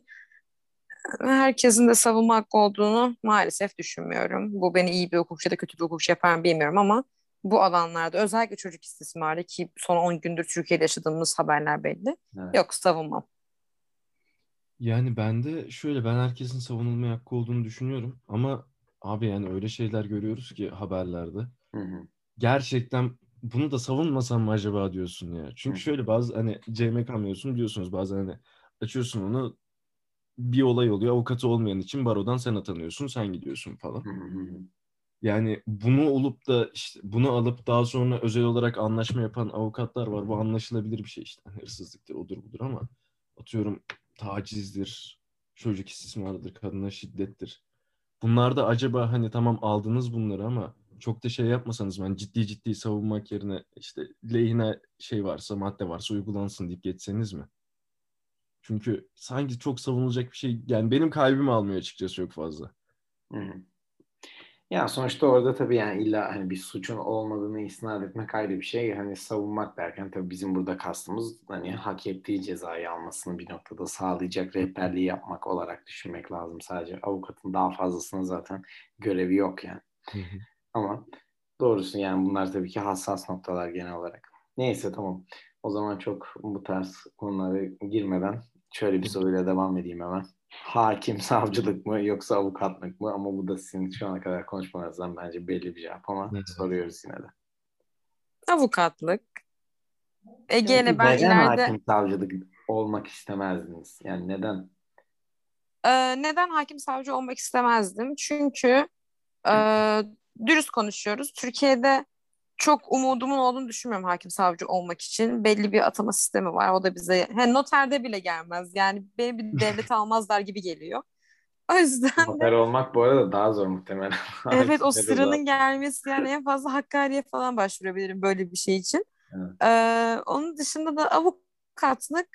Herkesin de savunma hakkı olduğunu maalesef düşünmüyorum. Bu beni iyi bir hukukçu ya da kötü bir hukukçu yapar mı bilmiyorum ama bu alanlarda özellikle çocuk istismarı ki son 10 gündür Türkiye'de yaşadığımız haberler belli. Evet. Yok savunmam. Yani ben de şöyle ben herkesin savunulmaya hakkı olduğunu düşünüyorum ama abi yani öyle şeyler görüyoruz ki haberlerde. Hı hı. Gerçekten bunu da savunmasam mı acaba diyorsun ya. Çünkü Hı. şöyle bazı hani CMK mevzusunu biliyorsunuz bazen hani açıyorsun onu bir olay oluyor avukatı olmayan için barodan sen atanıyorsun sen gidiyorsun falan. Hı hı hı. Yani bunu olup da işte bunu alıp daha sonra özel olarak anlaşma yapan avukatlar var. Bu anlaşılabilir bir şey işte. Hani Hırsızlıktır, odur budur ama atıyorum tacizdir, çocuk istismarıdır, kadına şiddettir. Bunlarda acaba hani tamam aldınız bunları ama çok da şey yapmasanız ben ciddi ciddi savunmak yerine işte lehine şey varsa madde varsa uygulansın deyip geçseniz mi? Çünkü sanki çok savunulacak bir şey yani benim kalbim almıyor açıkçası çok fazla. Hı. Ya sonuçta orada tabii yani illa hani bir suçun olmadığını isnat etmek ayrı bir şey. Hani savunmak derken tabii bizim burada kastımız hani hak ettiği cezayı almasını bir noktada sağlayacak rehberliği yapmak olarak düşünmek lazım sadece. Avukatın daha fazlasına zaten görevi yok yani. Ama doğrusu yani bunlar tabii ki hassas noktalar genel olarak. Neyse tamam. O zaman çok bu tarz konulara girmeden şöyle bir soruyla devam edeyim hemen. Hakim, savcılık mı yoksa avukatlık mı? Ama bu da sizin şu ana kadar konuşmanızdan bence belli bir cevap ama Evet. soruyoruz yine de. Avukatlık. Ege ile Peki ben neden ileride hakim savcılık olmak istemezdiniz? Yani neden? Ee, neden hakim savcı olmak istemezdim? Çünkü e, dürüst konuşuyoruz. Türkiye'de çok umudumun olduğunu düşünmüyorum hakim savcı olmak için. Belli bir atama sistemi var. O da bize he, noterde bile gelmez. Yani beni bir devlete almazlar gibi geliyor. O yüzden de Noter olmak bu arada daha zor muhtemelen. evet o sıranın gelmesi yani en fazla Hakkari'ye falan başvurabilirim böyle bir şey için. Evet. Ee, onun dışında da avukatlık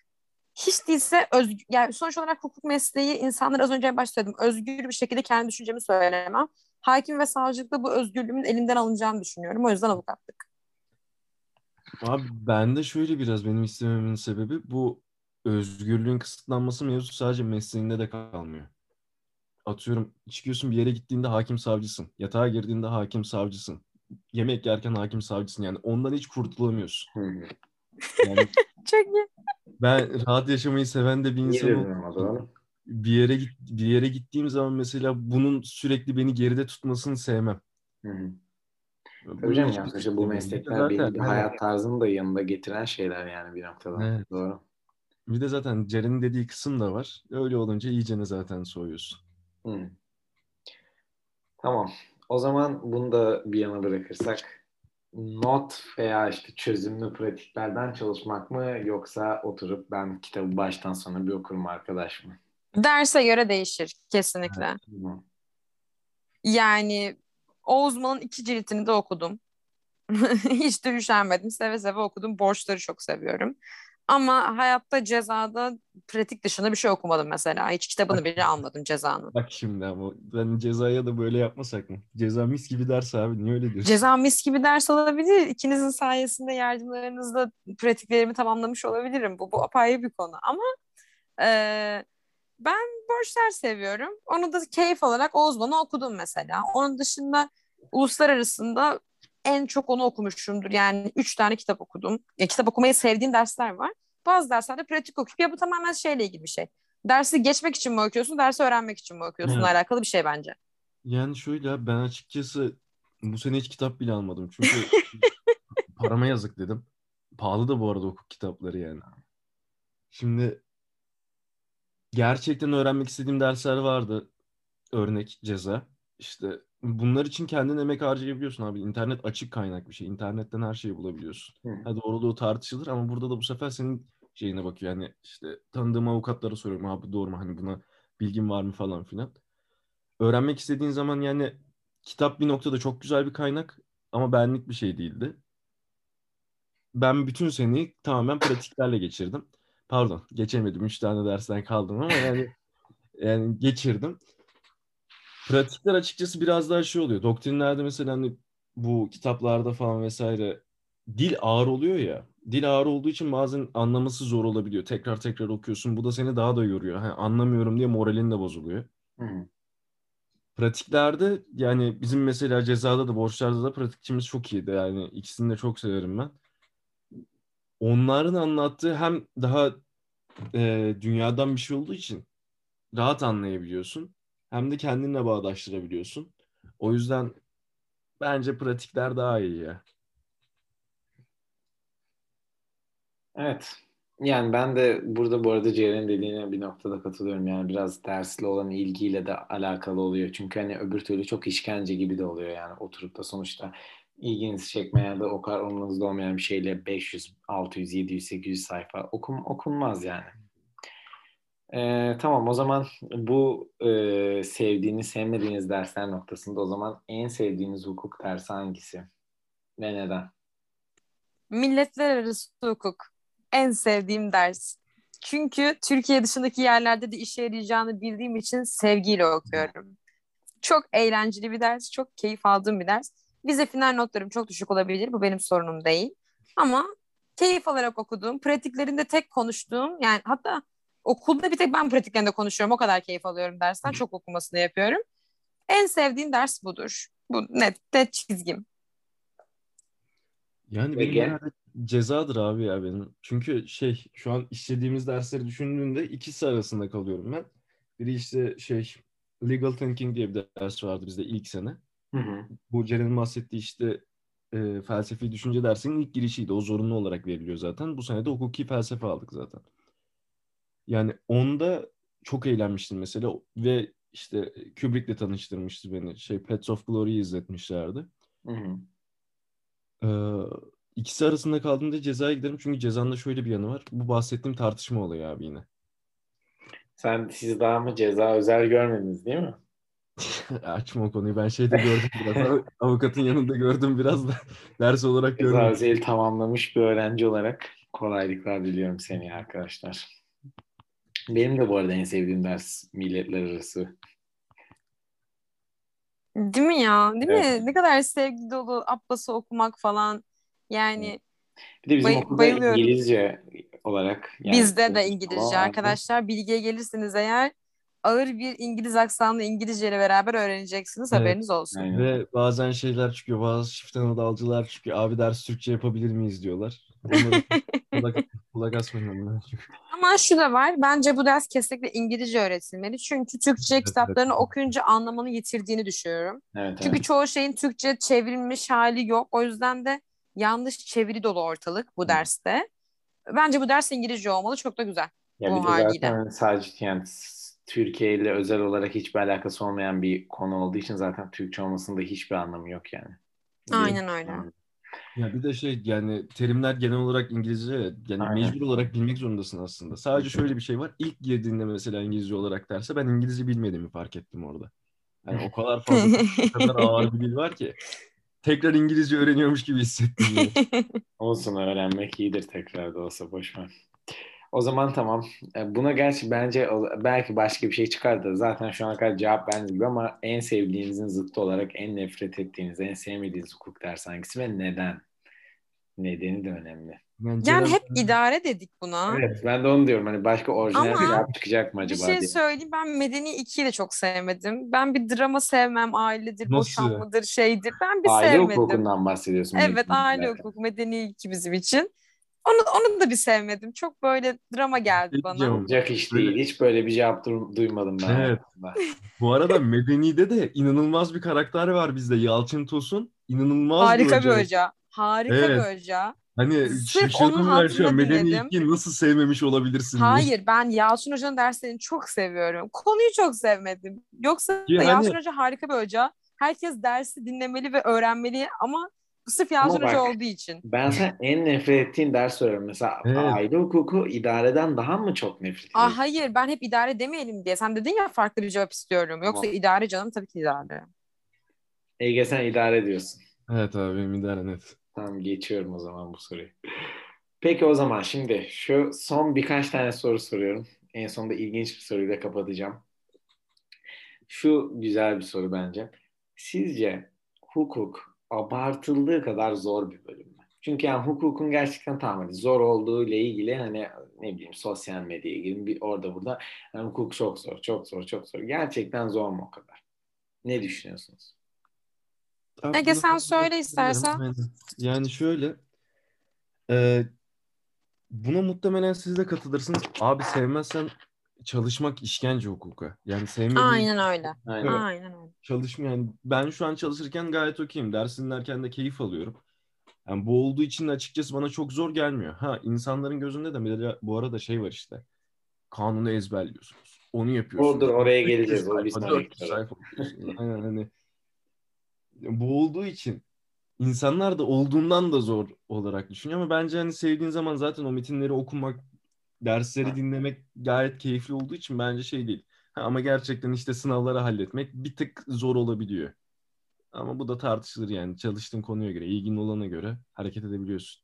hiç değilse özgür, yani sonuç olarak hukuk mesleği insanlara az önce söyledim. Özgür bir şekilde kendi düşüncemi söylemem. Hakim ve savcılıkta bu özgürlüğümün elimden alınacağını düşünüyorum. O yüzden avukatlık. Abi ben de şöyle biraz benim istememin sebebi bu özgürlüğün kısıtlanması mevzu sadece mesleğinde de kalmıyor. Atıyorum çıkıyorsun bir yere gittiğinde hakim savcısın. Yatağa girdiğinde hakim savcısın. Yemek yerken hakim savcısın. Yani ondan hiç kurtulamıyorsun. Hı hı. Yani Çok iyi. ben rahat yaşamayı seven de bir İyi bir yere git bir yere gittiğim zaman mesela bunun sürekli beni geride tutmasını sevmem. Hı hı. Bunun Hocam hiçbir ya sonuçta bu meslekler zaten belli bir hani- hayat tarzını da yanında getiren şeyler yani bir noktada. Evet. Doğru. Bir de zaten Ceren'in dediği kısım da var. Öyle olunca iyicene zaten soğuyorsun. Hı. Tamam. O zaman bunu da bir yana bırakırsak not veya işte çözümlü pratiklerden çalışmak mı yoksa oturup ben kitabı baştan sona bir okurum arkadaş mı? Derse göre değişir kesinlikle. Yani o uzmanın iki ciltini de okudum. Hiç de üşenmedim. Seve seve okudum. Borçları çok seviyorum. Ama hayatta cezada pratik dışında bir şey okumadım mesela. Hiç kitabını bile almadım cezanın. Bak şimdi ama ben cezaya da böyle yapmasak mı? Ceza mis gibi ders abi. Niye öyle diyorsun? Ceza mis gibi ders olabilir. İkinizin sayesinde yardımlarınızla pratiklerimi tamamlamış olabilirim. Bu, bu apayrı bir konu. Ama e, ben borçlar seviyorum. Onu da keyif olarak Ozban'ı okudum mesela. Onun dışında uluslararasında en çok onu okumuşumdur. Yani üç tane kitap okudum. Ya, kitap okumayı sevdiğim dersler var. Bazı derslerde pratik okuyup ya bu tamamen şeyle ilgili bir şey. Dersi geçmek için mi okuyorsun, dersi öğrenmek için mi okuyorsun Evet. alakalı bir şey bence. Yani şöyle ben açıkçası bu sene hiç kitap bile almadım. Çünkü parama yazık dedim. Pahalı da bu arada hukuk kitapları yani. Şimdi gerçekten öğrenmek istediğim dersler vardı. Örnek ceza. İşte bunlar için kendin emek harcayabiliyorsun abi. İnternet açık kaynak bir şey. İnternetten her şeyi bulabiliyorsun. Hı. Ha doğruluğu tartışılır ama burada da bu sefer senin şeyine bakıyor. Yani işte tanıdığım avukatlara soruyorum abi doğru mu hani buna bilgin var mı falan filan. Öğrenmek istediğin zaman yani kitap bir noktada çok güzel bir kaynak ama benlik bir şey değildi. Ben bütün seneyi tamamen pratiklerle geçirdim. Pardon, geçemedim. Üç tane dersten kaldım ama yani yani geçirdim. Pratikler açıkçası biraz daha şey oluyor. Doktrinlerde mesela hani bu kitaplarda falan vesaire dil ağır oluyor ya. Dil ağır olduğu için bazen anlaması zor olabiliyor. Tekrar tekrar okuyorsun. Bu da seni daha da yoruyor. Ha, anlamıyorum diye moralin de bozuluyor. Hı. Pratiklerde yani bizim mesela cezada da borçlarda da pratikçimiz çok iyiydi. Yani ikisini de çok severim ben. Onların anlattığı hem daha e, dünyadan bir şey olduğu için rahat anlayabiliyorsun. Hem de kendinle bağdaştırabiliyorsun. O yüzden bence pratikler daha iyi ya. Evet. Yani ben de burada bu arada Ceren'in dediğine bir noktada katılıyorum. Yani biraz dersle olan ilgiyle de alakalı oluyor. Çünkü hani öbür türlü çok işkence gibi de oluyor yani. Oturup da sonuçta ilginizi çekmeyen de o kadar umurunuzda olmayan bir şeyle 500, 600, 700, 800 sayfa okum, okunmaz yani. Ee, tamam o zaman bu e, sevdiğiniz, sevmediğiniz dersler noktasında o zaman en sevdiğiniz hukuk dersi hangisi? Ve neden? Milletler arası hukuk. En sevdiğim ders. Çünkü Türkiye dışındaki yerlerde de işe yarayacağını bildiğim için sevgiyle okuyorum. Çok eğlenceli bir ders, çok keyif aldığım bir ders. Vize final notlarım çok düşük olabilir, bu benim sorunum değil. Ama keyif alarak okuduğum, pratiklerinde tek konuştuğum, yani hatta okulda bir tek ben pratiklerinde konuşuyorum, o kadar keyif alıyorum dersten, çok okumasını yapıyorum. En sevdiğim ders budur. Bu net, net çizgim. Yani Peki. benim herhalde cezadır abi ya benim. Çünkü şey şu an işlediğimiz dersleri düşündüğümde ikisi arasında kalıyorum ben. Biri işte şey legal thinking diye bir ders vardı bizde ilk sene. Hı hı. Ceren'in bahsettiği işte e, felsefi düşünce dersinin ilk girişiydi. O zorunlu olarak veriliyor zaten. Bu sene de hukuki felsefe aldık zaten. Yani onda çok eğlenmiştim mesela ve işte Kubrick'le tanıştırmıştı beni. Şey Pets of Glory'yi izletmişlerdi. Hı hı. Ee, ikisi arasında kaldığımda cezaya giderim çünkü cezanda şöyle bir yanı var. Bu bahsettiğim tartışma olayı abi yine. Sen siz daha mı ceza özel görmediniz değil mi? Açma o konuyu. Ben şeyde gördüm biraz. Avukatın yanında gördüm biraz da ders olarak görmedim. özel tamamlamış bir öğrenci olarak kolaylıklar diliyorum seni arkadaşlar. Benim de bu arada en sevdiğim ders milletler arası. Değil mi ya? Değil Evet. mi? Ne kadar sevgi dolu Abbas'ı okumak falan. Yani Bir de bizim Bay- okulda. İngilizce olarak. yani- bizde de İngilizce arkadaşlar. Bilgiye gelirsiniz eğer ağır bir İngiliz aksanlı İngilizce ile beraber öğreneceksiniz. Evet. Haberiniz olsun. Aynen. Ve bazen şeyler çıkıyor. Bazı çiftten odalcılar çıkıyor. Abi ders Türkçe yapabilir miyiz diyorlar. Onları kulak, kulak asmayın. Ama şu da var. Bence bu ders kesinlikle İngilizce öğretilmeli. Çünkü Türkçe Evet, kitaplarını evet. okuyunca anlamını yitirdiğini düşünüyorum. Evet, Çünkü evet. çoğu şeyin Türkçe çevrilmiş hali yok. O yüzden de yanlış çeviri dolu ortalık bu derste. Bence bu ders İngilizce olmalı. Çok da güzel. Ya bu bir de haliyle. zaten sadece yani Türkiye ile özel olarak hiçbir alakası olmayan bir konu olduğu için zaten Türkçe olmasında hiçbir anlamı yok yani. Aynen öyle. Ya bir de şey yani terimler genel olarak İngilizce ya, yani Aynen. mecbur olarak bilmek zorundasın aslında. Sadece şöyle bir şey var. İlk girdiğinde mesela İngilizce olarak derse ben İngilizce bilmediğimi fark ettim orada. Yani o kadar fazla o kadar ağır bir dil var ki tekrar İngilizce öğreniyormuş gibi hissettim. Olsun öğrenmek iyidir tekrar da olsa boş ver. O zaman tamam. E, Buna gerçi bence belki başka bir şey çıkar da zaten şu ana kadar cevap bence gibi ama en sevdiğinizin zıttı olarak en nefret ettiğiniz, en sevmediğiniz hukuk dersi hangisi ve neden? Nedeni de önemli. Yani, Yani Ceren- hep idare dedik buna. Evet ben de onu diyorum. Hani başka orijinal Ama bir cevap çıkacak mı Bir acaba şey diye. söyleyeyim ben Medeni 2'yi de çok sevmedim. Ben bir drama sevmem, ailedir, Nasıl? boşanmadır, şeydir. Ben bir Aile sevmedim. hukukundan bahsediyorsun. Evet aile hukuku, Medeni 2 bizim için. Onu, onu da bir sevmedim. Çok böyle drama geldi Şey bana. Olacak iş değil. Hiç böyle bir cevap du- duymadım ben. Evet. hayatımda. Bu arada Medeni'de de inanılmaz bir karakter var bizde. Yalçın Tosun. İnanılmaz Harika bir bir hoca. Harika Evet. bir hoca. Hani Sırf şaşırdım onun ben şu an. hatırına Medeni. 2'yi nasıl sevmemiş olabilirsin diye. Hayır ben Yalçın Hoca'nın derslerini çok seviyorum. Konuyu çok sevmedim. Yoksa Ya hani- Yalçın Hoca harika bir hoca. herkes dersi dinlemeli ve öğrenmeli ama sırf Yalçın Hoca olduğu için. Ben sen en nefret ettiğin ders soruyorum. Mesela Evet. aile hukuku idareden daha mı çok nefret ediyorsun? Aa, hayır ben hep idare demeyelim diye. Sen dedin ya farklı bir cevap istiyorum. Yoksa Tamam. idare canım tabii ki idare. Ege sen idare ediyorsun. Evet abi benim idare net. Tamam geçiyorum o zaman bu soruyu. Peki o zaman şimdi şu son birkaç tane soru soruyorum. En sonunda ilginç bir soruyla kapatacağım. Şu güzel bir soru bence. Sizce hukuk abartıldığı kadar zor bir bölüm mü? Çünkü yani hukukun gerçekten tamam hani zor olduğu ile ilgili hani ne bileyim sosyal medyaya girin bir orada burada yani hukuk çok zor, çok zor, çok zor. Gerçekten zor mu o kadar? Ne düşünüyorsunuz? Ege, sen söyle istersen. Yani şöyle e, buna muhtemelen siz de katılırsınız. Abi sevmezsen çalışmak işkence hukuka. Yani sevmediğin Aynen öyle. Aynen. Evet. Aynen öyle. çalışma yani ben şu an çalışırken gayet okeyim. Ders dinlerken de keyif alıyorum. Yani bu olduğu için de açıkçası bana çok zor gelmiyor. Ha insanların gözünde de bir de bu arada şey var işte. Kanunu ezberliyorsunuz. Onu yapıyorsunuz. Odur oraya 300 geleceğiz. O bir sayfa, sonraki 400 soru. sayfa okuyorsun. Aynen hani bu olduğu için insanlar da olduğundan da zor olarak düşünüyor ama bence hani sevdiğin zaman zaten o metinleri okumak, dersleri dinlemek gayet keyifli olduğu için bence şey değil. Ha, ama gerçekten işte sınavları halletmek bir tık zor olabiliyor. Ama bu da tartışılır yani. Çalıştığın konuya göre, ilgin olana göre hareket edebiliyorsun.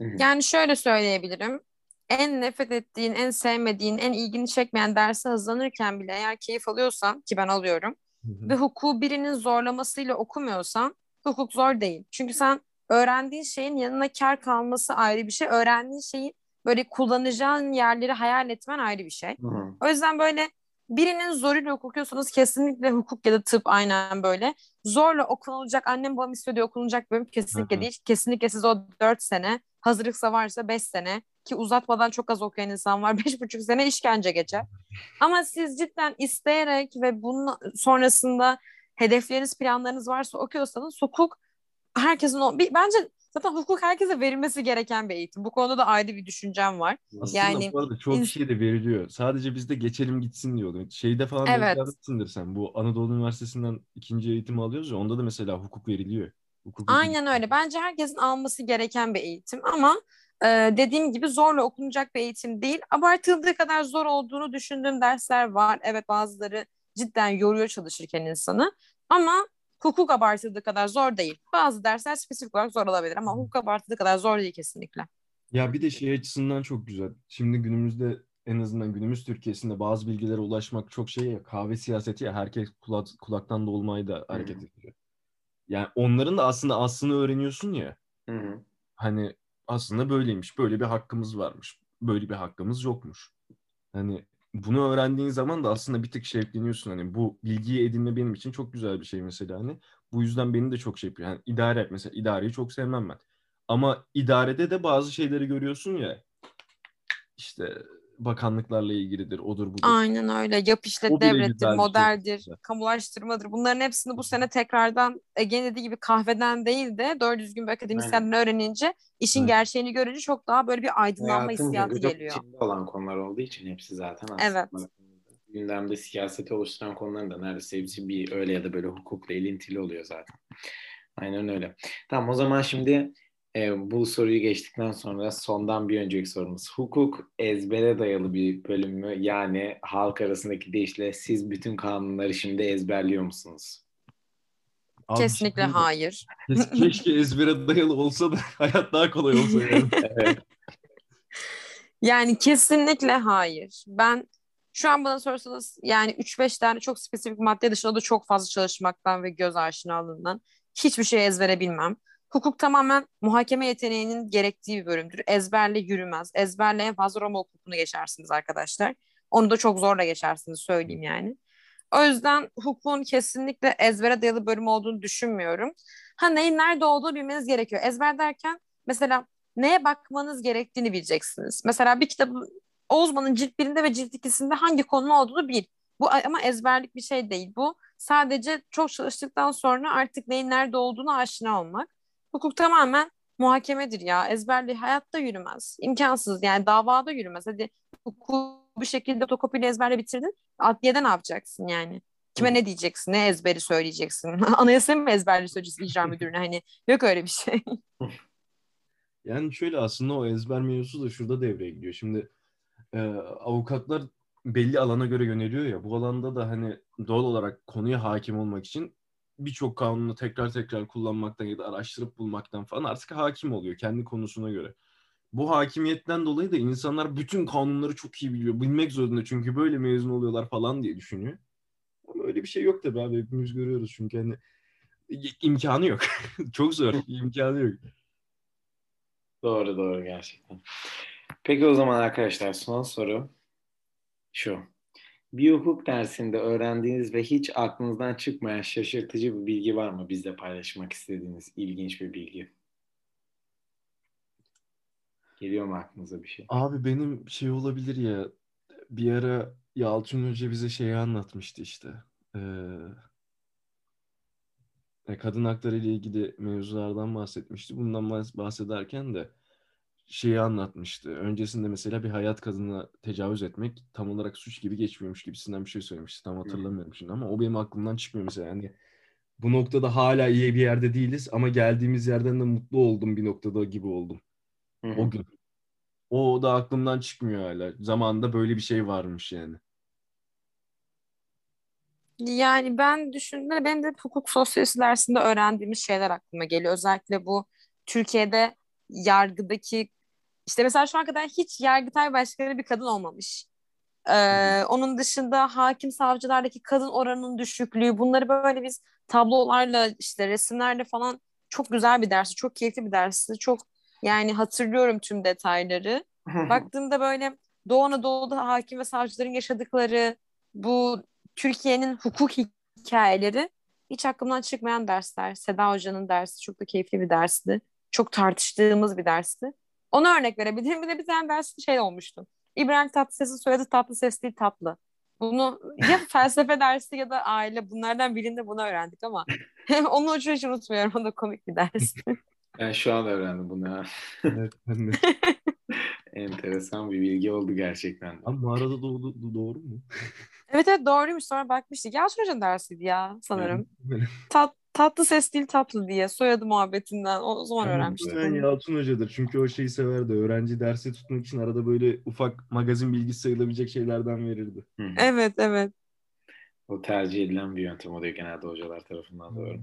Yani şöyle söyleyebilirim. En nefret ettiğin, en sevmediğin, en ilgini çekmeyen derse hazırlanırken bile eğer keyif alıyorsan ki ben alıyorum ve hukuku birinin zorlamasıyla okumuyorsan hukuk zor değil. Çünkü sen öğrendiğin şeyin yanına kar kalması ayrı bir şey. Öğrendiğin şeyi böyle kullanacağın yerleri hayal etmen ayrı bir şey. Hı. O yüzden böyle birinin zoruyla okuyorsanız kesinlikle hukuk ya da tıp aynen böyle. Zorla okunulacak, annem babam istiyor diye okunulacak bölüm kesinlikle Hı hı. değil. Kesinlikle siz o 4 sene, hazırlıksa varsa 5 sene ki uzatmadan çok az okuyan insan var. 5,5 sene işkence geçer. Ama siz cidden isteyerek ve bunun sonrasında hedefleriniz, planlarınız varsa okuyorsanız hukuk herkesin o bir, bence zaten hukuk herkese verilmesi gereken bir eğitim. Bu konuda da ayrı bir düşüncem var. Aslında Yani bu arada çok şey de veriliyor. Sadece bizde geçelim gitsin diyordu. Şeyde falan Evet. evet. sen. Bu Anadolu Üniversitesi'nden ikinci eğitimi alıyoruz ya. Onda da mesela hukuk veriliyor. Hukuk Aynen öyle. Bence herkesin alması gereken bir eğitim ama e, dediğim gibi zorla okunacak bir eğitim değil. Abartıldığı kadar zor olduğunu düşündüğüm dersler var. Evet bazıları cidden yoruyor çalışırken insanı ama hukuk abartıldığı kadar zor değil. Bazı dersler spesifik olarak zor olabilir ama hukuk abartıldığı kadar zor değil kesinlikle. Ya bir de şey açısından çok güzel. Şimdi günümüzde en azından günümüz Türkiye'sinde bazı bilgilere ulaşmak çok şey ya kahve siyaseti ya herkes kulak, kulaktan dolmayı da hareket ediyor. Yani onların da aslında aslını öğreniyorsun ya. Hı hı. Hani aslında böyleymiş. Böyle bir hakkımız varmış. Böyle bir hakkımız yokmuş. Hani bunu öğrendiğin zaman da aslında bir tık şevkleniyorsun. Hani bu bilgiyi edinme benim için çok güzel bir şey mesela. Hani bu yüzden beni de çok şey yapıyor. Yani idare mesela idareyi çok sevmem ben. Ama idarede de bazı şeyleri görüyorsun ya. İşte bakanlıklarla ilgilidir, odur budur. Aynen öyle. Yap işlet O şey modeldir, aslında. kamulaştırmadır. Bunların hepsini bu sene tekrardan Ege'nin dediği gibi kahveden değil de doğru düzgün bir akademisyenden öğrenince işin Evet. gerçeğini görünce çok daha böyle bir aydınlanma Hayatın hissiyatı geliyor. içinde olan konular olduğu için hepsi zaten aslında. Evet. Gündemde siyaseti oluşturan konuların da neredeyse hepsi bir öyle ya da böyle hukukla ilintili oluyor zaten. Aynen öyle. Tamam o zaman şimdi e, bu soruyu geçtikten sonra sondan bir önceki sorumuz. Hukuk ezbere dayalı bir bölüm mü? Yani halk arasındaki deyişle siz bütün kanunları şimdi ezberliyor musunuz? Abi Kesinlikle mi? hayır. Kes- Keşke ezbere dayalı olsa da hayat daha kolay olsa yani. Evet. Yani kesinlikle hayır. Ben şu an bana sorsanız yani 3-5 tane çok spesifik madde dışında da çok fazla çalışmaktan ve göz aşinalığından hiçbir şey ezbere bilmem. Hukuk tamamen muhakeme yeteneğinin gerektiği bir bölümdür. Ezberle yürümez. Ezberle en fazla Roma hukukunu geçersiniz arkadaşlar. Onu da çok zorla geçersiniz söyleyeyim yani. O yüzden hukukun kesinlikle ezbere dayalı bölüm olduğunu düşünmüyorum. Ha neyin nerede olduğunu bilmeniz gerekiyor. Ezber derken mesela neye bakmanız gerektiğini bileceksiniz. Mesela bir kitabı o uzmanın cilt birinde ve cilt ikisinde hangi konunun olduğunu bil. Bu ama ezberlik bir şey değil. Bu sadece çok çalıştıktan sonra artık neyin nerede olduğunu aşina olmak. Hukuk tamamen muhakemedir ya. Ezberli hayatta yürümez. İmkansız yani davada yürümez. Hadi hukuku bir şekilde fotokopiyle ezberle bitirdin. Adliyede ne yapacaksın yani? Kime ne diyeceksin? Ne ezberi söyleyeceksin? Anayasayı mı ezberli söyleyeceksin icra müdürüne? Hani yok öyle bir şey. Yani şöyle aslında o ezber mevzusu da şurada devreye giriyor. Şimdi e, avukatlar belli alana göre yöneliyor ya. Bu alanda da hani doğal olarak konuya hakim olmak için birçok kanunu tekrar tekrar kullanmaktan ya da araştırıp bulmaktan falan artık hakim oluyor kendi konusuna göre. Bu hakimiyetten dolayı da insanlar bütün kanunları çok iyi biliyor. Bilmek zorunda çünkü böyle mezun oluyorlar falan diye düşünüyor. Ama öyle bir şey yok tabii abi. Hepimiz görüyoruz çünkü hani imkanı yok. çok zor. imkanı yok. Doğru doğru gerçekten. Peki o zaman arkadaşlar son soru şu. Bir hukuk dersinde öğrendiğiniz ve hiç aklınızdan çıkmayan şaşırtıcı bir bilgi var mı bizle paylaşmak istediğiniz ilginç bir bilgi? Geliyor mu aklınıza bir şey? Abi benim şey olabilir ya bir ara Yalçın Hoca bize şeyi anlatmıştı işte. Ee, kadın hakları ile ilgili mevzulardan bahsetmişti. Bundan bahsederken de şeyi anlatmıştı. Öncesinde mesela bir hayat kadına tecavüz etmek tam olarak suç gibi geçmiyormuş gibisinden bir şey söylemişti. Tam hatırlamıyorum şimdi ama o benim aklımdan çıkmıyor mesela. Yani bu noktada hala iyi bir yerde değiliz ama geldiğimiz yerden de mutlu oldum bir noktada gibi oldum. Hı-hı. O gün. O da aklımdan çıkmıyor hala. Zamanında böyle bir şey varmış yani. Yani ben düşündüğümde benim de hukuk sosyolojisi dersinde öğrendiğimiz şeyler aklıma geliyor. Özellikle bu Türkiye'de yargıdaki işte mesela şu an kadar hiç Yargıtay Başkanı bir kadın olmamış. Ee, onun dışında hakim savcılardaki kadın oranının düşüklüğü bunları böyle biz tablolarla işte resimlerle falan çok güzel bir dersi, çok keyifli bir dersi. Çok yani hatırlıyorum tüm detayları. Baktığımda böyle Doğu Anadolu'da hakim ve savcıların yaşadıkları bu Türkiye'nin hukuk hikayeleri hiç aklımdan çıkmayan dersler. Seda Hoca'nın dersi çok da keyifli bir dersti. Çok tartıştığımız bir dersti. Ona örnek verebilirim. Bir de bir tane ders şey olmuştu. İbrahim Tatlıses'in soyadı Tatlıses değil tatlı. Bunu ya felsefe dersi ya da aile bunlardan birinde bunu öğrendik ama onu hiç, hiç unutmuyorum. O da komik bir ders. Ben şu an öğrendim bunu ya. evet ben de. Enteresan bir bilgi oldu gerçekten. Ama mağarada doğdu, doğru mu? Evet evet doğruymuş. Sonra bakmıştık. Ya Hoca'nın dersiydi ya sanırım. Tat, tatlı ses değil tatlı diye soyadı muhabbetinden o zaman yani, öğrenmiştik. Ben Yalçın Hoca'dır. Çünkü o şeyi severdi. Öğrenci dersi tutmak için arada böyle ufak magazin bilgisi sayılabilecek şeylerden verirdi. Hı-hı. Evet evet. O tercih edilen bir yöntem oluyor genelde hocalar tarafından doğru.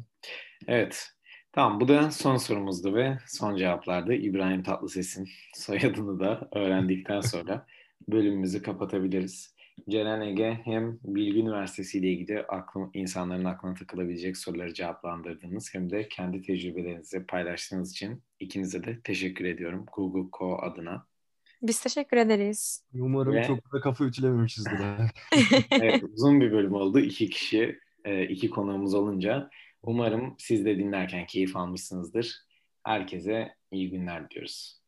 Evet. Tamam bu da son sorumuzdu ve son cevaplardı. İbrahim Tatlıses'in soyadını da öğrendikten sonra bölümümüzü kapatabiliriz. Ceren Ege hem Bilgi Üniversitesi ile ilgili aklım, insanların aklına takılabilecek soruları cevaplandırdınız hem de kendi tecrübelerinizi paylaştığınız için ikinize de teşekkür ediyorum Google Co adına. Biz teşekkür ederiz. Umarım Ve... çok da kafa ütülememişizdir. evet, uzun bir bölüm oldu. İki kişi, e, iki konuğumuz olunca. Umarım siz de dinlerken keyif almışsınızdır. Herkese iyi günler diliyoruz.